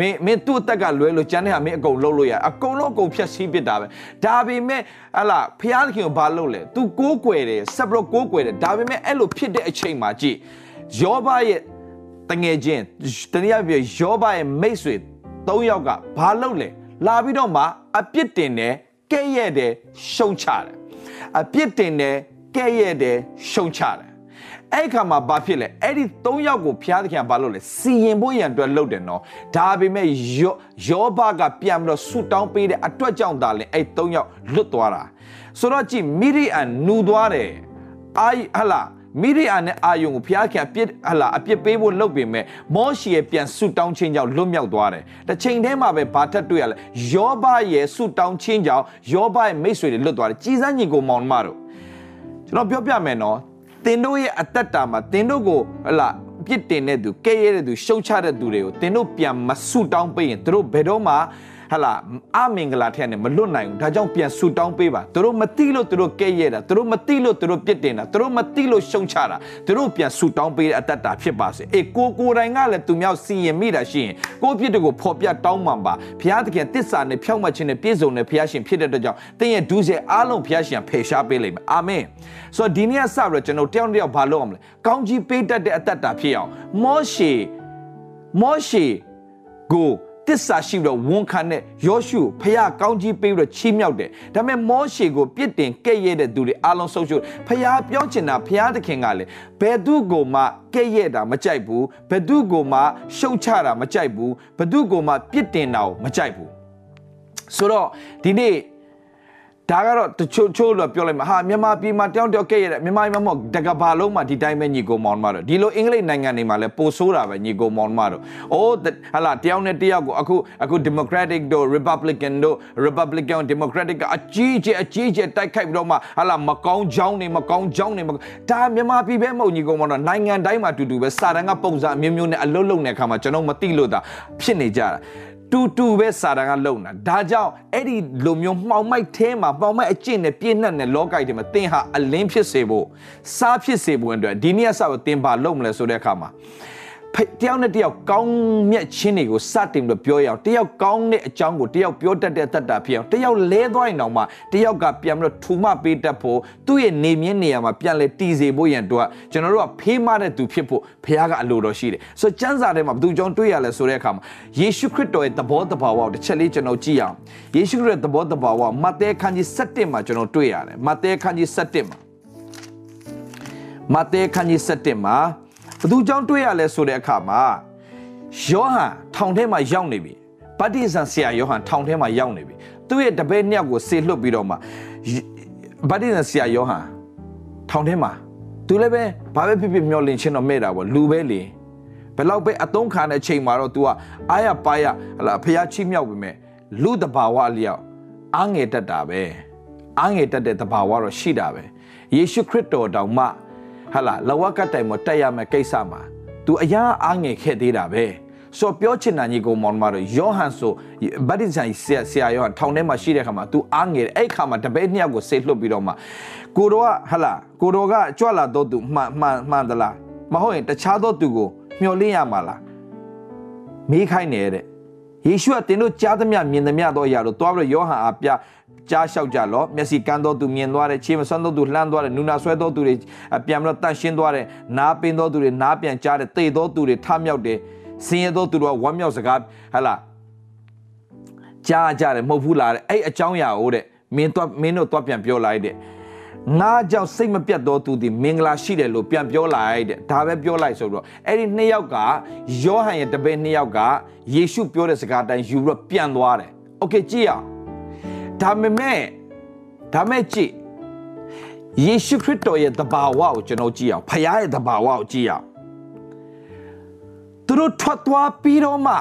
မင်းမင်းသူ့အသက်ကလွဲလို့ကျန်တဲ့ဟာမင်းအကုန်လုံးလို့ရအကုန်လုံးအကုန်ဖြတ်စည်းပစ်တာပဲဒါပေမဲ့ဟလာဖျားသခင်ကိုဘာလုပ်လဲ तू ကိုးကွယ်တယ်ဆက်ပြီးတော့ကိုးကွယ်တယ်ဒါပေမဲ့အဲ့လိုဖြစ်တဲ့အချိန်မှာကြည့်ယောဘရဲ့တငယ်ချင်းတနည်းအားဖြင့်ယောဘရဲ့မိတ်ဆွေ၃ယောက်ကဘာလုပ်လဲလာပြီးတော့မှအပြစ်တင်တယ်ကဲ့ရဲ့တယ်ရှုံချတယ်အပြစ်တင်တယ်ကဲ့ရဲ့တယ်ရှုံချတယ် အဲ့ခါမှာဘာဖြစ်လဲအဲ့ဒီ၃ယောက်ကိုဖျားသခင်ကဘာလုပ်လဲစီရင်ဖို့ရန်အတွက်လုပ်တယ်နော်ဒါပေမဲ့ယောယောဘကပြန်ပြီးတော့ဆူတောင်းပေးတဲ့အတွက်ကြောင့်ဒါလည်းအဲ့၃ယောက်လွတ်သွားတာဆိုတော့ကြည့်မိရိအန်နူသွားတယ်အာဟလာမိရိယာနဲ့အာယုံကိုဘုရားခင်အပြစ်ဟလာအပြစ်ပေးဖို့လုပ်ပေမဲ့မောရှေရဲ့ပြန်ဆုတောင်းခြင်းကြောင့်လွတ်မြောက်သွားတယ်။တစ်ချိန်တည်းမှာပဲဘာထက်တွေ့ရလဲ။ယောဘရဲ့ဆုတောင်းခြင်းကြောင့်ယောဘရဲ့မိတ်ဆွေတွေလွတ်သွားတယ်။ကြီးစန်းညီကိုမောင်မတို့ကျွန်တော်ပြောပြမယ်နော်။ တင်တို့ရဲ့အသက်တာမှာတင်တို့ကိုဟလာပြစ်တင်တဲ့သူကဲရဲတဲ့သူရှုံချတဲ့သူတွေကိုတင်တို့ပြန်မဆုတောင်းပေးရင်တို့ဘယ်တော့မှ ဟလာအမင်္ဂလာထက်နဲ့မလွတ်နိုင်ဘူးဒါကြောင့်ပြန်ဆူတောင်းပေးပါသူတို့မတိလို့သူတို့ကဲ့ရဲ့တာသူတို့မတိလို့သူတို့ပြစ်တင်တာသူတို့မတိလို့ရှုံချတာသူတို့ပြန်ဆူတောင်းပေးတဲ့အတ္တတာဖြစ်ပါစေအေးကိုကိုတိုင်ကလည်းသူမြောက်စီရင်မိတာရှိရင်ကိုပြစ်တွေကိုဖော်ပြတောင်းမှန်ပါဘုရားသခင်တစ္ဆာနဲ့ဖြောင့်မတ်ခြင်းနဲ့ပြည့်စုံတဲ့ဘုရားရှင်ဖြစ်တဲ့အတွက်ကြောင့်တင်းရဲ့ဒုစရိုက်အားလုံးဘုရားရှင်ဖယ်ရှားပေးလိမ့်မယ်အာမင်ဆိုတော့ဒီနေ့ကစပြီးတော့ကျွန်တော်တယောက်တယောက်ဘာလုပ်အောင်လဲကောင်းကြီးပေးတတ်တဲ့အတ္တတာဖြစ်အောင်မောရှေမောရှေကို တစ္ဆာရှိပြီးတော့ဝန်ခံတဲ့ယောရှုဖခင်ကောင်းကြီးပေးပြီးတော့ချီးမြှောက်တယ်ဒါပေမဲ့မောရှေကိုပြစ်တင်ကဲ့ရဲ့တဲ့သူတွေအားလုံးဆုံးရှုံးဖခင်ပြောချင်တာဖခင်သခင်ကလည်းဘယ်သူကိုမှကဲ့ရဲ့တာမကြိုက်ဘူးဘယ်သူကိုမှရှုံချတာမကြိုက်ဘူးဘယ်သူကိုမှပြစ်တင်တာကိုမကြိုက်ဘူးဆိုတော့ဒီနေ့ ဒါကတော့တချို့ချို့လို့ပြောလိုက်မှာဟာမြန်မာပြည်မှာတယောက်တယောက်ကဲ့ရတယ်မြန်မာပြည်မှာမဟုတ်တကဘာလုံးမှာဒီတိုင်းပဲညီကိုမောင်မတို့ဒီလိုအင်္ဂလိပ်နိုင်ငံတွေမှာလည်းပိုဆိုးတာပဲညီကိုမောင်မတို့အိုးဟာလာတယောက်နဲ့တယောက်ကိုအခုအခု democratic တို့ republican တို့ republican democratic ကအကြီးကျယ်အကြီးကျယ်တိုက်ခိုက်ပြီးတော့မှဟာလာမကောင်းကြောင်းနေမကောင်းကြောင်းနေဒါမြန်မာပြည်ပဲမဟုတ်ညီကိုမောင်တို့နိုင်ငံတိုင်းမှာအတူတူပဲစာတန်းကပုံစံအမျိုးမျိုးနဲ့အလုတ်လုံတဲ့အခါမှာကျွန်တော်မသိလို့တာဖြစ်နေကြတာ တူတူပဲစာတန်ကလုံတာဒါကြောင့်အဲ့ဒီလိုမျိုးမှောင်မိုက်ထဲမှာမှောင်မိုက်အကျင့်နဲ့ပြည့်နှက်တဲ့လောကကြီးထဲမှာသင်ဟာအလင်းဖြစ်စေဖို့စားဖြစ်စေဖို့အတွက်ဒီနေ့ကစတော့သင်ပါလုံမလဲဆိုတဲ့အခါမှာ တယောက်နဲ့တယောက်ကောင်းမြတ်ခြင်းတွေကိုစတင်ပြီးပြောရအောင်တယောက်ကောင်းတဲ့အကြောင်းကိုတယောက်ပြောတတ်တဲ့တတ်တာဖြစ်အောင်တယောက်လဲသွားရင်တော့မှတယောက်ကပြန်ပြီးတော့ထူမပေးတတ်ဖို့သူ့ရဲ့နေမြင့်နေရာမှာပြန်လဲတည်စေဖို့ရန်တော့ကျွန်တော်တို့ကဖေးမတဲ့သူဖြစ်ဖို့ဘုရားကအလိုတော်ရှိတယ်ဆိုတော့ကျမ်းစာထဲမှာဘယ်သူကြောင့်တွေ့ရလဲဆိုတဲ့အခါမှာယေရှုခရစ်တော်ရဲ့သဘောတဘာဝကိုတစ်ချက်လေးကျွန်တော်ကြည့်အောင်ယေရှုခရစ်ရဲ့သဘောတဘာဝမဿဲခန်းကြီး7မှာကျွန်တော်တွေ့ရတယ်မဿဲခန်းကြီး7မှာမဿဲခန်းကြီး7မှာ ဘသူကြောင့်တွေ့ရလဲဆိုတဲ့အခါမှာယောဟန်ထောင်ထဲမှာရောက်နေပြီဗတ္တိဇံဆရာယောဟန်ထောင်ထဲမှာရောက်နေပြီသူ့ရဲ့တပည့်နှစ်ယောက်ကိုဆေလွတ်ပြီးတော့မှဗတ္တိဇံဆရာယောဟန်ထောင်ထဲမှာသူလည်းပဲဘာပဲဖြစ်ဖြစ်မျောလင့်ချင်းတော့မဲ့တာပေါ့လူပဲလေဘယ်လောက်ပဲအသုံးခံတဲ့အချိန်မှာတော့ तू ကအားရပါရဟလာဖះချိမြောက်ပြီမဲ့လူတဘာဝအလျောက်အားငယ်တတ်တာပဲအားငယ်တတ်တဲ့တဘာဝတော့ရှိတာပဲယေရှုခရစ်တော်တောင်မှ ဟာလာလဝကတိုင်မတက်ရမယ်ကိစ္စမှာ तू အရာအားငယ်ခဲ့သေးတာပဲဆိုပြောချင်တာညီကိုမောင်မတို့ယောဟန်ဆိုဗတ္တိဇန်ဆရာဆရာယောဟန်ထောင်ထဲမှာရှိတဲ့ခါမှာ तू အားငယ်တယ်အဲ့ခါမှာတပည့်နှစ်ယောက်ကိုဆေးလွှတ်ပြီးတော့မှကိုတော်ကဟလာကိုတော်ကကြွလာတော့သူမှန်မှန်မှန်သလားမဟုတ်ရင်တခြားသောသူကိုမျှော်လင့်ရမှာလားမေးခိုင်းနေတဲ့ယေရှုကတင်တို့ကြားသမျှမြင်သမျှသောအရာတို့တွားပြီးတော့ယောဟန်အားပြ ကြားလျှောက်ကြလောမျက်စိကန်းသောသူမြင်သွားတယ်ခြေမဆွမ်းသောသူလှမ်းသွားတယ်နူနာဆွဲသောသူတွေပြန်ပြီးတော့တန့်ရှင်းသွားတယ်နားပင်သောသူတွေနားပြန်ကြားတယ်သေသောသူတွေထမြောက်တယ်ဆင်းရဲသောသူတို့ကဝမ်းမြောက်စကားဟလာကြားကြတယ်မဟုတ်ဘူးလားတဲ့အဲ့အကြောင်းအရာကိုတဲ့မင်းတော့မင်းတို့တော့ပြန်ပြောလိုက်တဲ့ငါကြောင့်စိတ်မပြတ်သောသူသည်မင်္ဂလာရှိတယ်လို့ပြန်ပြောလိုက်တဲ့ဒါပဲပြောလိုက်ဆိုတော့အဲ့ဒီနှစ်ယောက်ကယောဟန်ရဲ့တပည့်နှစ်ယောက်ကယေရှုပြောတဲ့စကားတိုင်းယူပြီးတော့ပြန်သွားတယ်โอเคကြည့်အောင် ဒါပေမဲ့ဒါမဲ့ကြည့်ယေရှုခရစ်တော်ရဲ့တဘာဝကိုကျွန်တော်ကြည့်အောင်ဖခင်ရဲ့တဘာဝကိုကြည့်အောင်သူတို့ထွက်သွားပြီးတော့မှ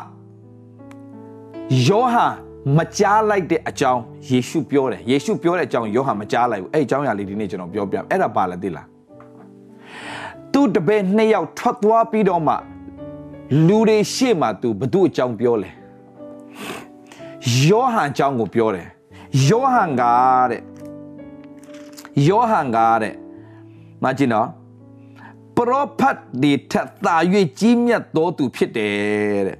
ယောဟန်မကြားလိုက်တဲ့အကြောင်းယေရှုပြောတယ်ယေရှုပြောတဲ့အကြောင်းယောဟန်မကြားလိုက်ဘူးအဲ့အကြောင်းအရာလေးဒီနေ့ကျွန်တော်ပြောပြအဲ့ဒါပါလဲသိလားသူတပည့်နှစ်ယောက်ထွက်သွားပြီးတော့မှလူတွေရှေ့မှာသူဘသူအကြောင်းပြောလဲယောဟန်အကြောင်းကိုပြောတယ် ယောဟန်ကတဲ့ယောဟန်ကတဲ့မကြည့်နော်ပရောဖက်ဒီထက်သာ၍ကြီးမြတ်သောသူဖြစ်တယ်တဲ့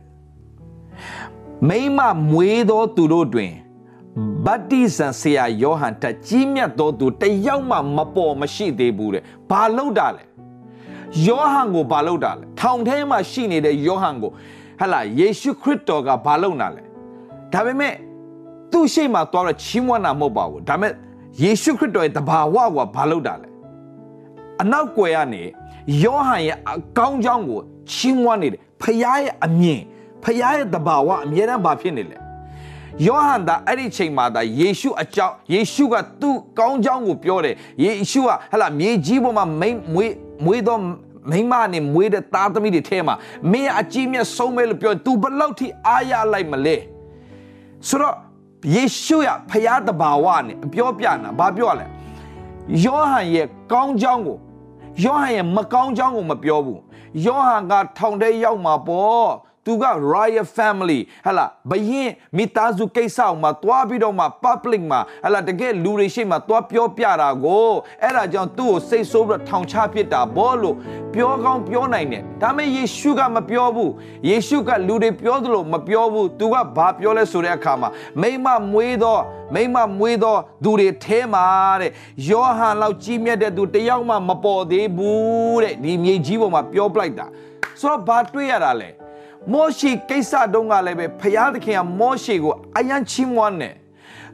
မိမမွေးသောသူတို့တွင်ဗတ္တိဇံဆရာယောဟန်ထက်ကြီးမြတ်သောသူတယောက်မှမပေါ်မရှိသေးဘူးတဲ့ဘာလို့တာလဲယောဟန်ကိုဘာလို့တာလဲထောင်ထဲမှာရှိနေတဲ့ယောဟန်ကိုဟလာယေရှုခရစ်တော်ကဘာလို့နာလဲဒါပေမဲ့ သူ့ရှိမှသွားတော့ချီးမွမ်းတာမဟုတ်ပါဘူးဒါပေမဲ့ယေရှုခရစ်တော်ရဲ့တဘာဝကဘာလို့တာလဲအနောက်ွယ်ကနေယောဟန်ရဲ့အကောင်းကြောင်းကိုချီးမွမ်းနေတယ်ဖခင်ရဲ့အမြင်ဖခင်ရဲ့တဘာဝအမြဲတမ်းဘာဖြစ်နေလဲယောဟန်ဒါအဲ့ဒီချိန်မှာဒါယေရှုအကြောင်းယေရှုကသူ့ကောင်းကြောင်းကိုပြောတယ်ယေရှုကဟလာမြေကြီးပေါ်မှာမိမွေးမွေးတော့မိမနဲ့မွေးတဲ့သားသမီးတွေထဲမှာမင်းအကြီးမြတ်ဆုံးမဲလို့ပြော तू ဘလောက်ထိအားရလိုက်မလဲဆိုတော့ ယေရှုရဖျားတဘာဝနဲ့ပြောပြနာဘာပြောလဲယောဟန်ရဲ့ကောင်းကြောင်းကိုယောဟန်ရဲ့မကောင်းကြောင်းကိုမပြောဘူးယောဟန်ကထောင်ထဲရောက်မှာပေါ့ သူက royal family ဟလာဘရင်မိသားစုကိစ္စအောင်မှာတွားပြီးတော့မှ public မှာဟလာတကယ်လူတွေရှိမှတွားပြောပြတာကိုအဲ့ဒါကြောင့်သူ့ကိုစိတ်ဆိုးပြီးတော့ထောင်ချပစ်တာဘောလို့ပြောကောင်းပြောနိုင်တယ်ဒါပေမဲ့ယေရှုကမပြောဘူးယေရှုကလူတွေပြောသလိုမပြောဘူးသူကဘာပြောလဲဆိုတဲ့အခါမှာမိမမွေးသောမိမမွေးသောသူတွေထဲမှာတဲ့ယောဟန်လောက်ကြီးမြတ်တဲ့သူတယောက်မှမပေါ်သေးဘူးတဲ့ဒီမြေကြီးပေါ်မှာပြောပလိုက်တာဆိုတော့ဘာတွေ့ရတာလဲ မောရှိကိစ္စတုန်းကလည်းပဲဖျားသခင်ကမောရှိကိုအယံချီးမွမ်းတယ်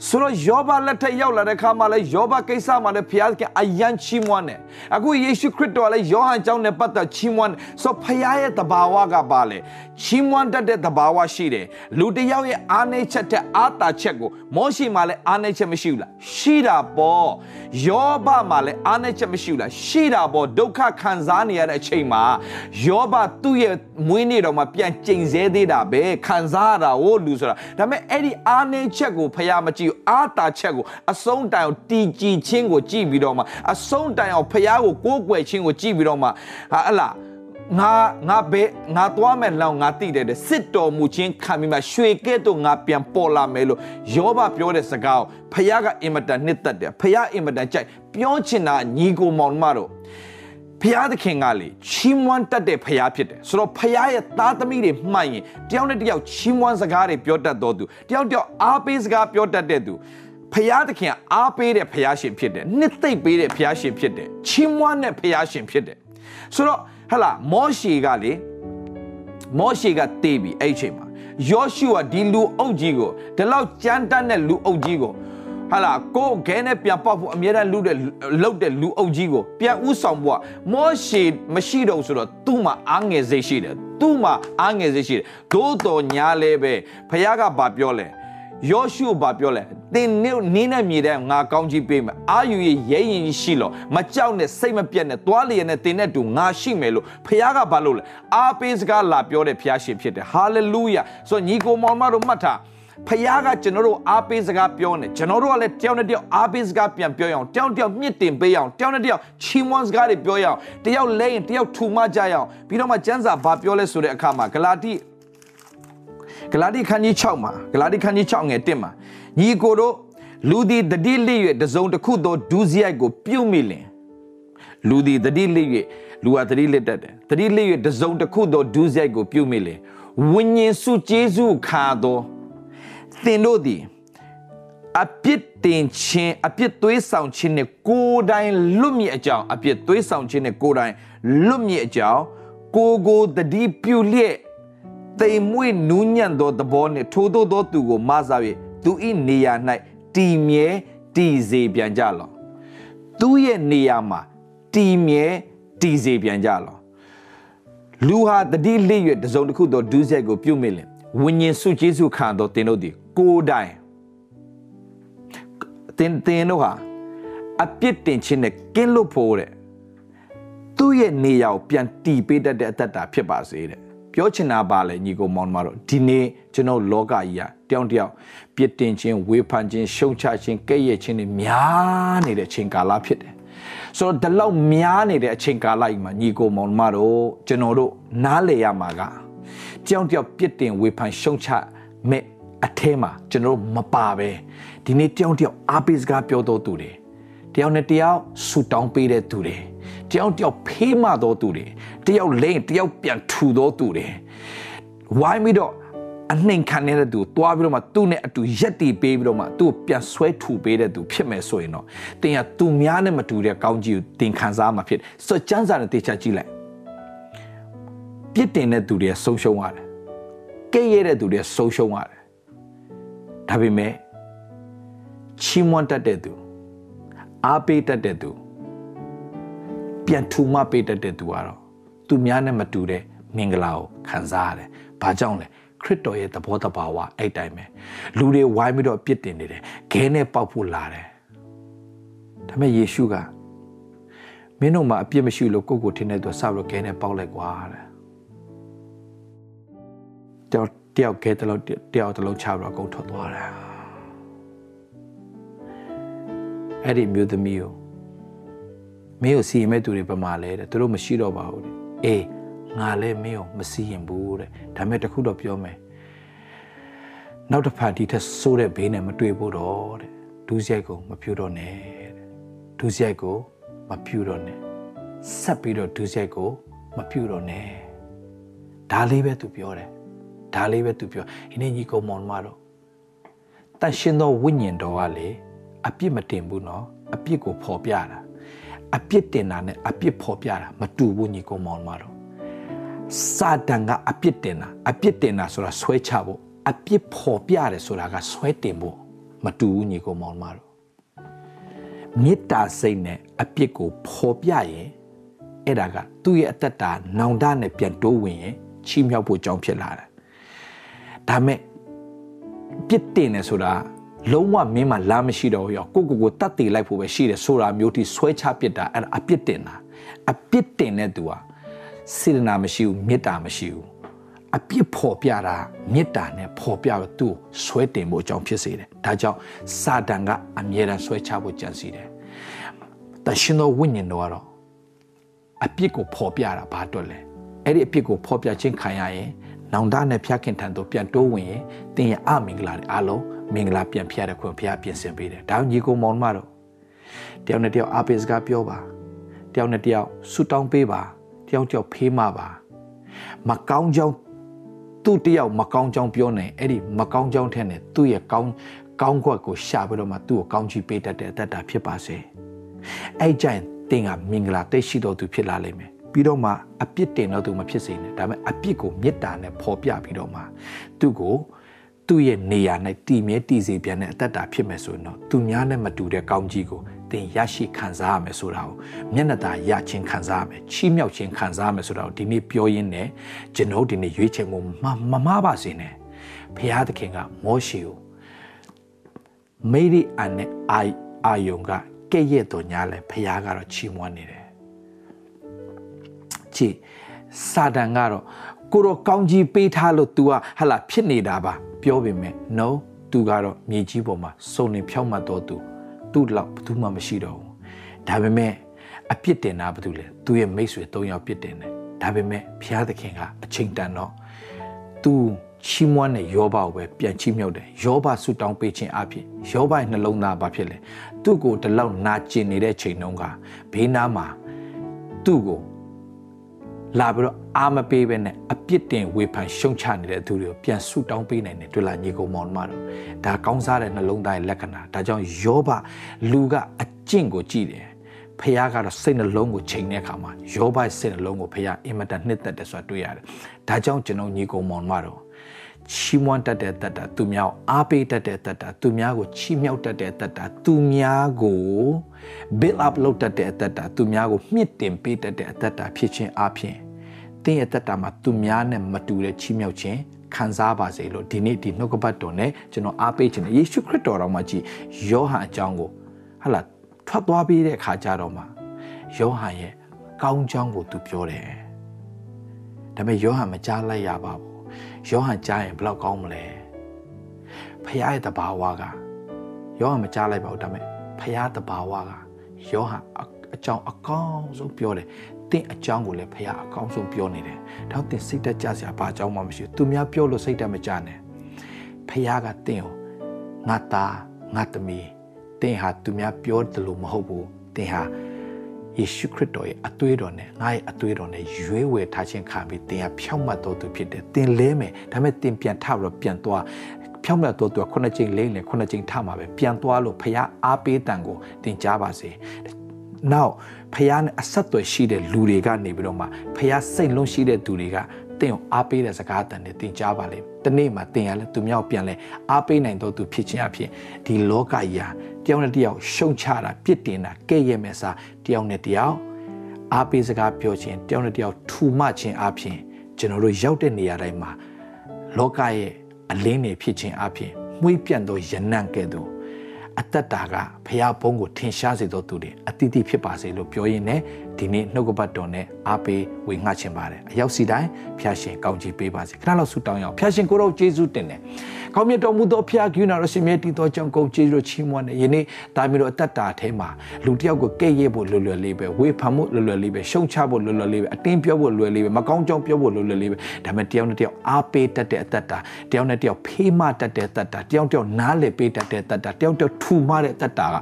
ဆိုတော့ယောဘလက်ထက်ရောက်လာတဲ့ခါမှာလဲယောဘကိစ္စမှာလဲဘုရားကအယံချီးမွမ်းတယ်အခုယေရှုခရစ်တော်လည်းယောဟန်ကျောင်းနဲ့ပတ်သက်ချီးမွမ်းဆိုဘုရားရဲ့တဘာဝကပါလေချီးမွမ်းတတ်တဲ့တဘာဝရှိတယ်လူတစ်ယောက်ရဲ့အားနည်းချက်တဲ့အာတာချက်ကိုမောရှိမှာလဲအားနည်းချက်မရှိဘူးလားရှိတာပေါ့ယောဘမှာလဲအားနည်းချက်မရှိဘူးလားရှိတာပေါ့ဒုက္ခခံစားနေရတဲ့အချိန်မှာယောဘသူ့ရဲ့မွေးနေ့တော်မှာပြန်ကြိမ်ဆဲသေးတာပဲခံစားရတာဟိုလူဆိုတာဒါပေမဲ့အဲ့ဒီအားနည်းချက်ကိုဖះမကြည့်ဘူးအာတာချက်ကိုအဆုံးတိုင်အောင်တီကြည်ခြင်းကိုကြည့်ပြီးတော့မှအဆုံးတိုင်အောင်ဖះကိုကိုးကွယ်ခြင်းကိုကြည့်ပြီးတော့မှဟာအလားငါငါဘဲငါသွားမဲ့လောင်ငါတိတယ်စစ်တော်မူခြင်းခံပြီးမှရွှေကဲ့သို့ငါပြန်ပေါ်လာမယ်လို့ယောဘပြောတဲ့စကားကိုဖះကအင်မတန်နှစ်သက်တယ်ဖះအင်မတန်ကြိုက်ပြောချင်တာညီကိုမောင်မတို့ ဖះသခင်ကလေချီးမွမ်းတတ်တဲ့ဖះဖြစ်တယ်ဆိုတော့ဖះရဲ့သားသမီးတွေမှန်ရင်တယောက်နဲ့တယောက်ချီးမွမ်းစကားတွေပြောတတ်တော်သူတယောက်တယောက်အားပေးစကားပြောတတ်တဲ့သူဖះသခင်အားပေးတဲ့ဖះရှင်ဖြစ်တယ်နှစ်သိမ့်ပေးတဲ့ဖះရှင်ဖြစ်တယ်ချီးမွမ်းတဲ့ဖះရှင်ဖြစ်တယ်ဆိုတော့ဟလာမောရှေကလေမောရှေကတေးပြီအဲ့အချိန်မှာယောရှုကဒီလူအုပ်ကြီးကိုဒီလောက်ကြမ်းတမ်းတဲ့လူအုပ်ကြီးကို ဟာလာကိုခဲနဲ့ပြန်ပေါက်ဖို့အမြဲတမ်းလူတဲ့လှုပ်တဲ့လူအုပ်ကြီးကိုပြန်ဥဆောင်ဖို့မောရှေမရှိတော့ဆိုတော့သူ့မှာအားငယ်စိတ်ရှိတယ်သူ့မှာအားငယ်စိတ်ရှိတယ်သို့တော်ညာလဲပဲဖခင်ကဘာပြောလဲယောရှုဘာပြောလဲသင်နင်းနဲ့မြေတဲ့ငါကောင်းကြီးပေးမယ်အာယူရဲ့ရဲရင်ရှိလို့မကြောက်နဲ့စိတ်မပြတ်နဲ့သွားလျက်နဲ့သင်နဲ့တူငါရှိမယ်လို့ဖခင်ကဘာလို့လဲအားပေးစကားလာပြောတဲ့ဖခင်ရှင်ဖြစ်တယ်ဟာလေလုယာဆိုညီကိုမောင်မတို့မှတ်ထား ဖခင်ကကျွန်တော်တို့အားပေးစကားပြောနေကျွန်တော်တို့ကလည်းတယောက်နဲ့တယောက်အားပေးစကားပြန်ပြောရအောင်တယောက်တယောက်မြင့်တင်ပေးရအောင်တယောက်နဲ့တယောက်ချီးမွမ်းစကားတွေပြောရအောင်တယောက်လဲရင်တယောက်ထူမကြရအောင်ပြီးတော့မှကျမ်းစာဘာပြောလဲဆိုတဲ့အခါမှာဂလာတိဂလာတိခန်းကြီး6မှာဂလာတိခန်းကြီး6ငယ်1မှာညီကိုတို့လူသည်တတိလိ၍တစုံတစ်ခုသောဒုစရိုက်ကိုပြုတ်မိလင်လူသည်တတိလိ၍လူဟာတတိလိတတ်တယ်တတိလိ၍တစုံတစ်ခုသောဒုစရိုက်ကိုပြုတ်မိလင်ဝိညာဉ်စုကျေးဇူးခါသော သင်တို့သည်အပြစ်တင်ခြင်းအပြစ်သွေးဆောင်ခြင်းနဲ့ကိုယ်တိုင်လွတ်မြေအကြောင်းအပြစ်သွေးဆောင်ခြင်းနဲ့ကိုယ်တိုင်လွတ်မြေအကြောင်းကိုကိုတတိပြုလျက်တိမ်မွေ့နူးညံ့သောသဘောနှင့်ထိုးသောသောသူကိုမဆာ၍သူ၏နေရာ၌တည်မြဲတည်စေပြန်ကြလောသူရဲ့နေရာမှာတည်မြဲတည်စေပြန်ကြလောလူဟာတတိလိရွတစုံတစ်ခုသောဒုစရိုက်ကိုပြုမိလင် ဝိညာဉ်စုကျေးဇူးခံသောတင်တို့သည်ကိုယ်တိုင်တင်တင်တို့ဟာအပြစ်တင်ခြင်းနဲ့ကင်းလွတ်ဖို့တဲ့သူ့ရဲ့နေရာကိုပြန်တည်ပေးတတ်တဲ့အသက်တာဖြစ်ပါစေတဲ့ပြောချင်တာပါလေညီကိုမောင်မတို့ဒီနေ့ကျွန်တော်လောကကြီးဟာတယောက်တယောက်ပြစ်တင်ခြင်းဝေဖန်ခြင်းရှုံချခြင်းကဲ့ရဲ့ခြင်းတွေများနေတဲ့အချိန်ကာလဖြစ်တယ်ဆိုတော့ဒီလောက်များနေတဲ့အချိန်ကာလကြီးမှာညီကိုမောင်မတို့ကျွန်တော်တို့နားလည်ရမှာက တယောက်တယောက်ပြစ်တင်ဝေဖန်ရှုံချမဲ့အထဲမှာကျွန်တော်မပါပဲဒီနေ့တယောက်တယောက်အားပေးစကားပြောတော်သူတွေတယောက်နဲ့တယောက်ဆူတောင်းပေးတဲ့သူတွေတယောက်တယောက်ဖေးမတော်သူတွေတယောက်လိမ့်တယောက်ပြန်ထူတော်သူတွေဝိုင်းပြီးတော့အနှိမ်ခံနေတဲ့သူတွားပြီးတော့မှသူ့နဲ့အတူရက်တီပေးပြီးတော့မှသူ့ကိုပြန်ဆွဲထူပေးတဲ့သူဖြစ်မယ်ဆိုရင်တော့တင်ရသူများနဲ့မတူတဲ့ကောင်းကြီးကိုတင်ခံစားမှာဖြစ်ဆိုကျန်းစာနဲ့တေချာကြည့်လိုက် ပြစ်တင်တဲ့သူတွေဆုံးရှုံးရတယ်ကဲ့ရဲ့တဲ့သူတွေဆုံးရှုံးရတယ်ဒါပေမဲ့ချီးမွမ်းတတ်တဲ့သူအားပေးတတ်တဲ့သူပြန်ထူမပေးတတ်တဲ့သူကတော့သူများနဲ့မတူတဲ့မင်္ဂလာကိုခံစားရတယ်။ဘာကြောင့်လဲခရစ်တော်ရဲ့သဘောတဘာဝအဲ့တိုင်းပဲလူတွေဝိုင်းပြီးတော့ပြစ်တင်နေတယ်ခဲနဲ့ပေါက်ဖို့လာတယ်။ဒါပေမဲ့ယေရှုကမင်းတို့မှာအပြစ်မရှိလို့ကိုယ့်ကိုထင်တဲ့သူဆောက်လို့ခဲနဲ့ပေါက်လိုက်ကွာတဲ့။ တယောက်တယောက်ခဲတလို့တယောက်တလုံးချပြီးတော့ကုန်ထွက်သွားတယ်။အဲ့ဒီမျိုးသမီးကိုမင်းကိုစီရင်မဲ့သူတွေပမာလဲတဲ့သူတို့မရှိတော့ပါဘူးတဲ့အေးငါလည်းမင်းကိုမစီရင်ဘူးတဲ့ဒါမဲ့တခုတော့ပြောမယ်နောက်တစ်ဖန်ဒီထက်ဆိုးတဲ့ဘေးနဲ့မတွေ့ဖို့တော့တဲ့ဒူးရိုက်ကိုမပြူတော့နဲ့တဲ့ဒူးရိုက်ကိုမပြူတော့နဲ့ဆက်ပြီးတော့ဒူးရိုက်ကိုမပြူတော့နဲ့ဒါလေးပဲသူပြောတယ် ဒါလေးပဲသူပြောဒီနေ့ညီကုံမောင်မတော့တန်ရှင်သောဝိညာဉ်တော်ကလေအပြစ်မတင်ဘူးနော်အပြစ်ကိုဖော်ပြတာအပြစ်တင်တာနဲ့အပြစ်ဖော်ပြတာမတူဘူးညီကောင်မောင်မတော်စာတန်ကအပြစ်တင်တာအပြစ်တင်တာဆိုတာဆွဲချဖို့အပြစ်ဖော်ပြတယ်ဆိုတာကဆွဲတင်ဖို့မတူဘူးညီကောင်မောင်မတို့မေတ္တာစိတ်နဲ့အပြစ်ကိုဖော်ပြရင်အဲ့ဒါကသူ့ရဲ့အတ္တတာနောင်တနဲ့ပြန်တိုးဝင်ရင်ချီးမြှောက်ဖို့ကြောင်းဖြစ်လာတယ် ဒါမဲ့ပြစ်တင်တယ်ဆိုတာလုံးဝမင်းမှလာမရှိတော့ရောကိုကိုကိုတတ်တည်လိုက်ဖို့ပဲရှိတယ်ဆိုတာမျိုးတိဆွဲချပစ်တာအဲ့ဒါအပြစ်တင်တာအပြစ်တင်တဲ့သူဟာစေတနာမရှိဘူးမေတ္တာမရှိဘူးအပြစ်ဖော်ပြတာမေတ္တာနဲ့ဖော်ပြတော့သူ့ဆွဲတင်ဖို့အကြောင်းဖြစ်စေတယ်ဒါကြောင့်စာတန်ကအမြဲတမ်းဆွဲချဖို့ကြံစီတယ်တရှင်တော်ဝိညာဉ်တော်ကတော့အပြစ်ကိုဖော်ပြတာဘာအတွက်လဲအဲ့ဒီအပြစ်ကိုဖော်ပြခြင်းခံရရင် နောင်တနဲ့ဖျက်ခင်ထံသို့ပြန်တိုးဝင်ရင်တင်ရအမင်္ဂလာတွေအားလုံးမင်္ဂလာပြန်ဖျက်တဲ့ခွင့်ဖျားပြင်ဆင်ပေးတယ်ဒါညီကိုမောင်မတော့တယောက်နဲ့တယောက်အားပေးစကားပြောပါတယောက်နဲ့တယောက်ဆူတောင်းပေးပါတယောက်တယောက်ဖေးမပါမကောင်းကြောင်းသူ့တယောက်မကောင်းကြောင်းပြောနေအဲ့ဒီမကောင်းကြောင်းထဲနဲ့သူ့ရဲ့ကောင်းကောင်းခွက်ကိုရှာပြီးတော့မှသူ့ကိုကောင်းချီးပေးတတ်တဲ့အတ္တဖြစ်ပါစေအဲ့ကြရင်တင်ကမင်္ဂလာတိတ်ရှိတော်သူဖြစ်လာလိမ့်မယ် ပြီးတော့မှအပြစ်တင်တော့သူမဖြစ်စေနဲ့ဒါပေမဲ့အပြစ်ကိုမေတ္တာနဲ့ဖော်ပြပြီးတော့မှသူ့ကိုသူ့ရဲ့နေရာ၌တည်မြဲတည်စေပြန်တဲ့အတ္တဖြစ်မယ်ဆိုရင်တော့သူများနဲ့မတူတဲ့ကောင်းကြီးကိုသင်ရရှိခံစားရမယ်ဆိုတာကိုမျက်နှာသာရချင်းခံစားရမယ်ချီးမြှောက်ခြင်းခံစားရမယ်ဆိုတာကိုဒီနေ့ပြောရင်းနဲ့ကျွန်တော်ဒီနေ့ရွေးချယ်မှုမမမပါစေနဲ့ဘုရားသခင်ကမောရှေကိုမေရီအန်နဲ့အာအာယုံကကဲ့ရဲ့တော်ညာလဲဘုရားကတော့ချီးမွမ်းနေတယ် ကြည့်စာတန်ကတော့ကိုတော့ကောင်းကြီးပေးထားလို့ तू ကဟလာဖြစ်နေတာပါပြောပေမဲ့ no तू ကတော့မြေကြီးပေါ်မှာစုံနေဖြောက်မှတ်တော့ तू သူ့လောက်ဘယ်သူမှမရှိတော့ဘူးဒါပေမဲ့အပြစ်တင်တာဘာလို့လဲသူရဲ့မိတ်ဆွေ၃ယောက်ပြစ်တင်တယ်ဒါပေမဲ့ဘုရားသခင်ကအချိန်တန်တော့သူချီးမွမ်းတဲ့ယောဘကိုပဲပြန်ချီးမြှောက်တယ်ယောဘဆူတောင်းပေးခြင်းအဖြစ်ယောဘရဲ့နှလုံးသားဘာဖြစ်လဲသူ့ကိုဒီလောက်နာကျင်နေတဲ့ချိန်တုန်းကဘေးနားမှာသူ့ကို လာပြီးတော့အာမပေးပဲနဲ့အပြစ်တင်ဝေဖန်ရှုံချနေတဲ့သူတွေကိုပြန်ဆူတောင်းပေးနိုင်တယ်တွေ့လားညီကောင်မောင်မတို့ဒါကောင်းစားတဲ့နှလုံးသားရဲ့လက္ခဏာဒါကြောင့်ယောဘလူကအကျင့်ကိုကြည့်တယ်ဖះကတော့စိတ်နှလုံးကိုချိန်တဲ့အခါမှာယောဘရဲ့စိတ်နှလုံးကိုဖះအင်မတန်နှစ်သက်တယ်ဆိုတာတွေ့ရတယ်ဒါကြောင့်ကျွန်တော်ညီကောင်မောင်မတို့ချီးမွမ်းတတ်တဲ့တတ်တာသူများကိုအားပေးတတ်တဲ့တတ်တာသူများကိုချီးမြှောက်တတ်တဲ့တတ်တာသူများကို build up လုပ်တတ်တဲ့အတ္တသူများကိုမြင့်တင်ပေးတတ်တဲ့အတ္တဖြစ်ခြင်းအပြင် တင်းရဲ့တက်တာမှာသူများနဲ့မတူတဲ့ချီးမြှောက်ခြင်းခံစားပါစေလို့ဒီနေ့ဒီနှုတ်ကပတ်တော်နဲ့ကျွန်တော်အားပေးခြင်းယေရှုခရစ်တော်တော်မှာကြည်ယောဟန်အကြောင်းကိုဟာလာထွက်သွားပြီးတဲ့အခါကျတော့မှယောဟန်ရဲ့ကောင်းကြောင်းကိုသူပြောတယ်ဒါပေမဲ့ယောဟန်မကြားလိုက်ရပါဘူးယောဟန်ကြားရင်ဘယ်လောက်ကောင်းမလဲဖခင်ရဲ့တဘာဝကယောဟန်မကြားလိုက်ပါဘူးဒါပေမဲ့ဖခင်တဘာဝကယောဟန်အကြောင်းအကောင်းဆုံးပြောတယ်တ င့်အကြောင်းကိုလည်းဖခင်အကောင်းဆုံးပြောနေတယ်။ဒါတင်စိတ်တက်ကြစရာဘာအကြောင်းမှမရှိဘူး။သူများပြောလို့စိတ်တက်မကြနဲ့။ဖခင်ကတင့်ကိုငါသားငါသမီးတင်ဟာသူများပြောတယ်လို့မဟုတ်ဘူး။တင်ဟာယေရှုခရစ်တော်ရဲ့အသွေးတော်နဲ့ငါရဲ့အသွေးတော်နဲ့ရွေးဝယ်ထားခြင်းခံပြီးတင်ဟာဖြောင့်မတ်တော်သူဖြစ်တယ်။တင်လဲမယ်။ဒါပေမဲ့တင်ပြန်ထပြီးတော့ပြန်သွားဖြောင့်မြတ်တော်သူကခုနှစ်ကြိမ်လိမ့်လေခုနှစ်ကြိမ်ထမှာပဲပြန်သွားလို့ဖခင်အားပေးတန်ကိုတင်ကြားပါစေနောက် ဖះနဲ့အဆက်အသွယ်ရှိတဲ့လူတွေကနေပြီးတော့မှဖះစိတ်လုံးရှိတဲ့သူတွေကတင့်ကိုအားပေးတဲ့စကားတန်နဲ့တင်ကြားပါလိမ့်တနေ့မှတင်ရလဲသူမြောက်ပြန်လဲအားပေးနိုင်တော့သူဖြစ်ခြင်းအဖြစ်ဒီလောကကြီးဟာတယောက်နဲ့တယောက်ရှုံချတာပြစ်တင်တာကဲ့ရဲ့မဲ့စားတယောက်နဲ့တယောက်အားပေးစကားပြောခြင်းတယောက်နဲ့တယောက်ထူမခြင်းအဖြစ်ကျွန်တော်တို့ရောက်တဲ့နေရာတိုင်းမှာလောကရဲ့အလင်းတွေဖြစ်ခြင်းအဖြစ်မှုပြန့်သောယနံ့ကဲ့သို့ အတ္တတာကဖះဘုံကိုထင်ရှားစေသောသူတွေအတိအတိဖြစ်ပါစေလို့ပြောရင်းနဲ့ ဒီနေ့နှုတ်ကပတ်တော်နဲ့အားပေးဝေငှချင်ပါတယ်အရောက်စီတိုင်းဖះရှင်ကောင်းချီးပေးပါစေခဏလောက်ဆုတောင်းရအောင်ဖះရှင်ကိုရောယေရှုတင်တယ်ကောင်းမြတ်တော်မူသောဖះကယူနာတော်ရှင်မြတ်တည်သောကြောင့်ကုန်ကျေးဇူးချီးမွမ်းတယ်ယနေ့ဒါမျိုးတော့အတ္တတာထဲမှာလူတယောက်ကိုကဲ့ရဲ့ဖို့လွယ်လွယ်လေးပဲဝေဖန်ဖို့လွယ်လွယ်လေးပဲရှုံချဖို့လွယ်လွယ်လေးပဲအတင်းပြောဖို့လွယ်လေးပဲမကောင်းကြောင်းပြောဖို့လွယ်လွယ်လေးပဲဒါပေမဲ့တယောက်နဲ့တယောက်အားပေးတတ်တဲ့အတ္တတာတယောက်နဲ့တယောက်ဖေးမတတ်တဲ့အတ္တတာတယောက်တယောက်နားလည်ပေးတတ်တဲ့အတ္တတာတယောက်တယောက်ထူမတဲ့အတ္တတာက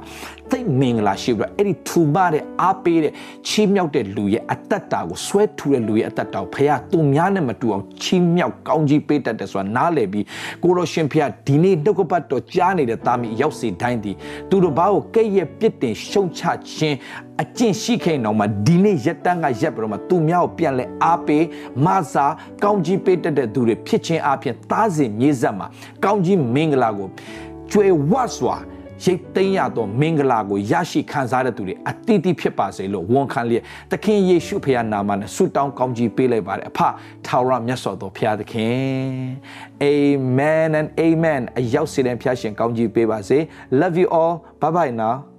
သိမင်္ဂလာရှိပြီးတော့အဲ့ဒီထူမတဲ့အားပေးတဲ့ချီးမြှောက်တဲ့လူရဲ့အသက်တာကိုဆွဲထူတဲ့လူရဲ့အသက်တာကိုဖခင်သူများနဲ့မတူအောင်ချီးမြှောက်ကောင်းကြီးပေးတတ်တယ်ဆိုတာနားလည်ပြီးကိုရောရှင်ဖခင်ဒီနေ့နှုတ်ကပတ်တော်ကြားနေတဲ့သားမီးရောက်စီတိုင်းဒီသူတို့ဘာကိုကဲ့ရဲ့ပြစ်တင်ရှုံချခြင်းအကျင့်ရှိခဲ့တော့မှဒီနေ့ရက်တန်းကရက်ပြီးတော့မှသူများကိုပြန်လဲအားပေးမဆာကောင်းကြီးပေးတတ်တဲ့သူတွေဖြစ်ခြင်းအပြင်သားစဉ်မြေးဆက်မှာကောင်းကြီးမင်္ဂလာကိုကျွေဝတ်စွာ ရိတ်သိမ်းရသောမင်္ဂလာကိုရရှိခံစားတဲ့သူတွေအတိအသီးဖြစ်ပါစေလို့ဝန်ခံလျက်သခင်ယေရှုဖခင်နာမနဲ့ဆုတောင်းကောင်းကြီးပေးလိုက်ပါတယ်အဖထာဝရမြတ်စွာသောဖခင်သခင် Amen and amen အရောက်စီတဲ့ဖခင်ရှင်ကောင်းကြီးပေးပါစေ Love you all bye bye now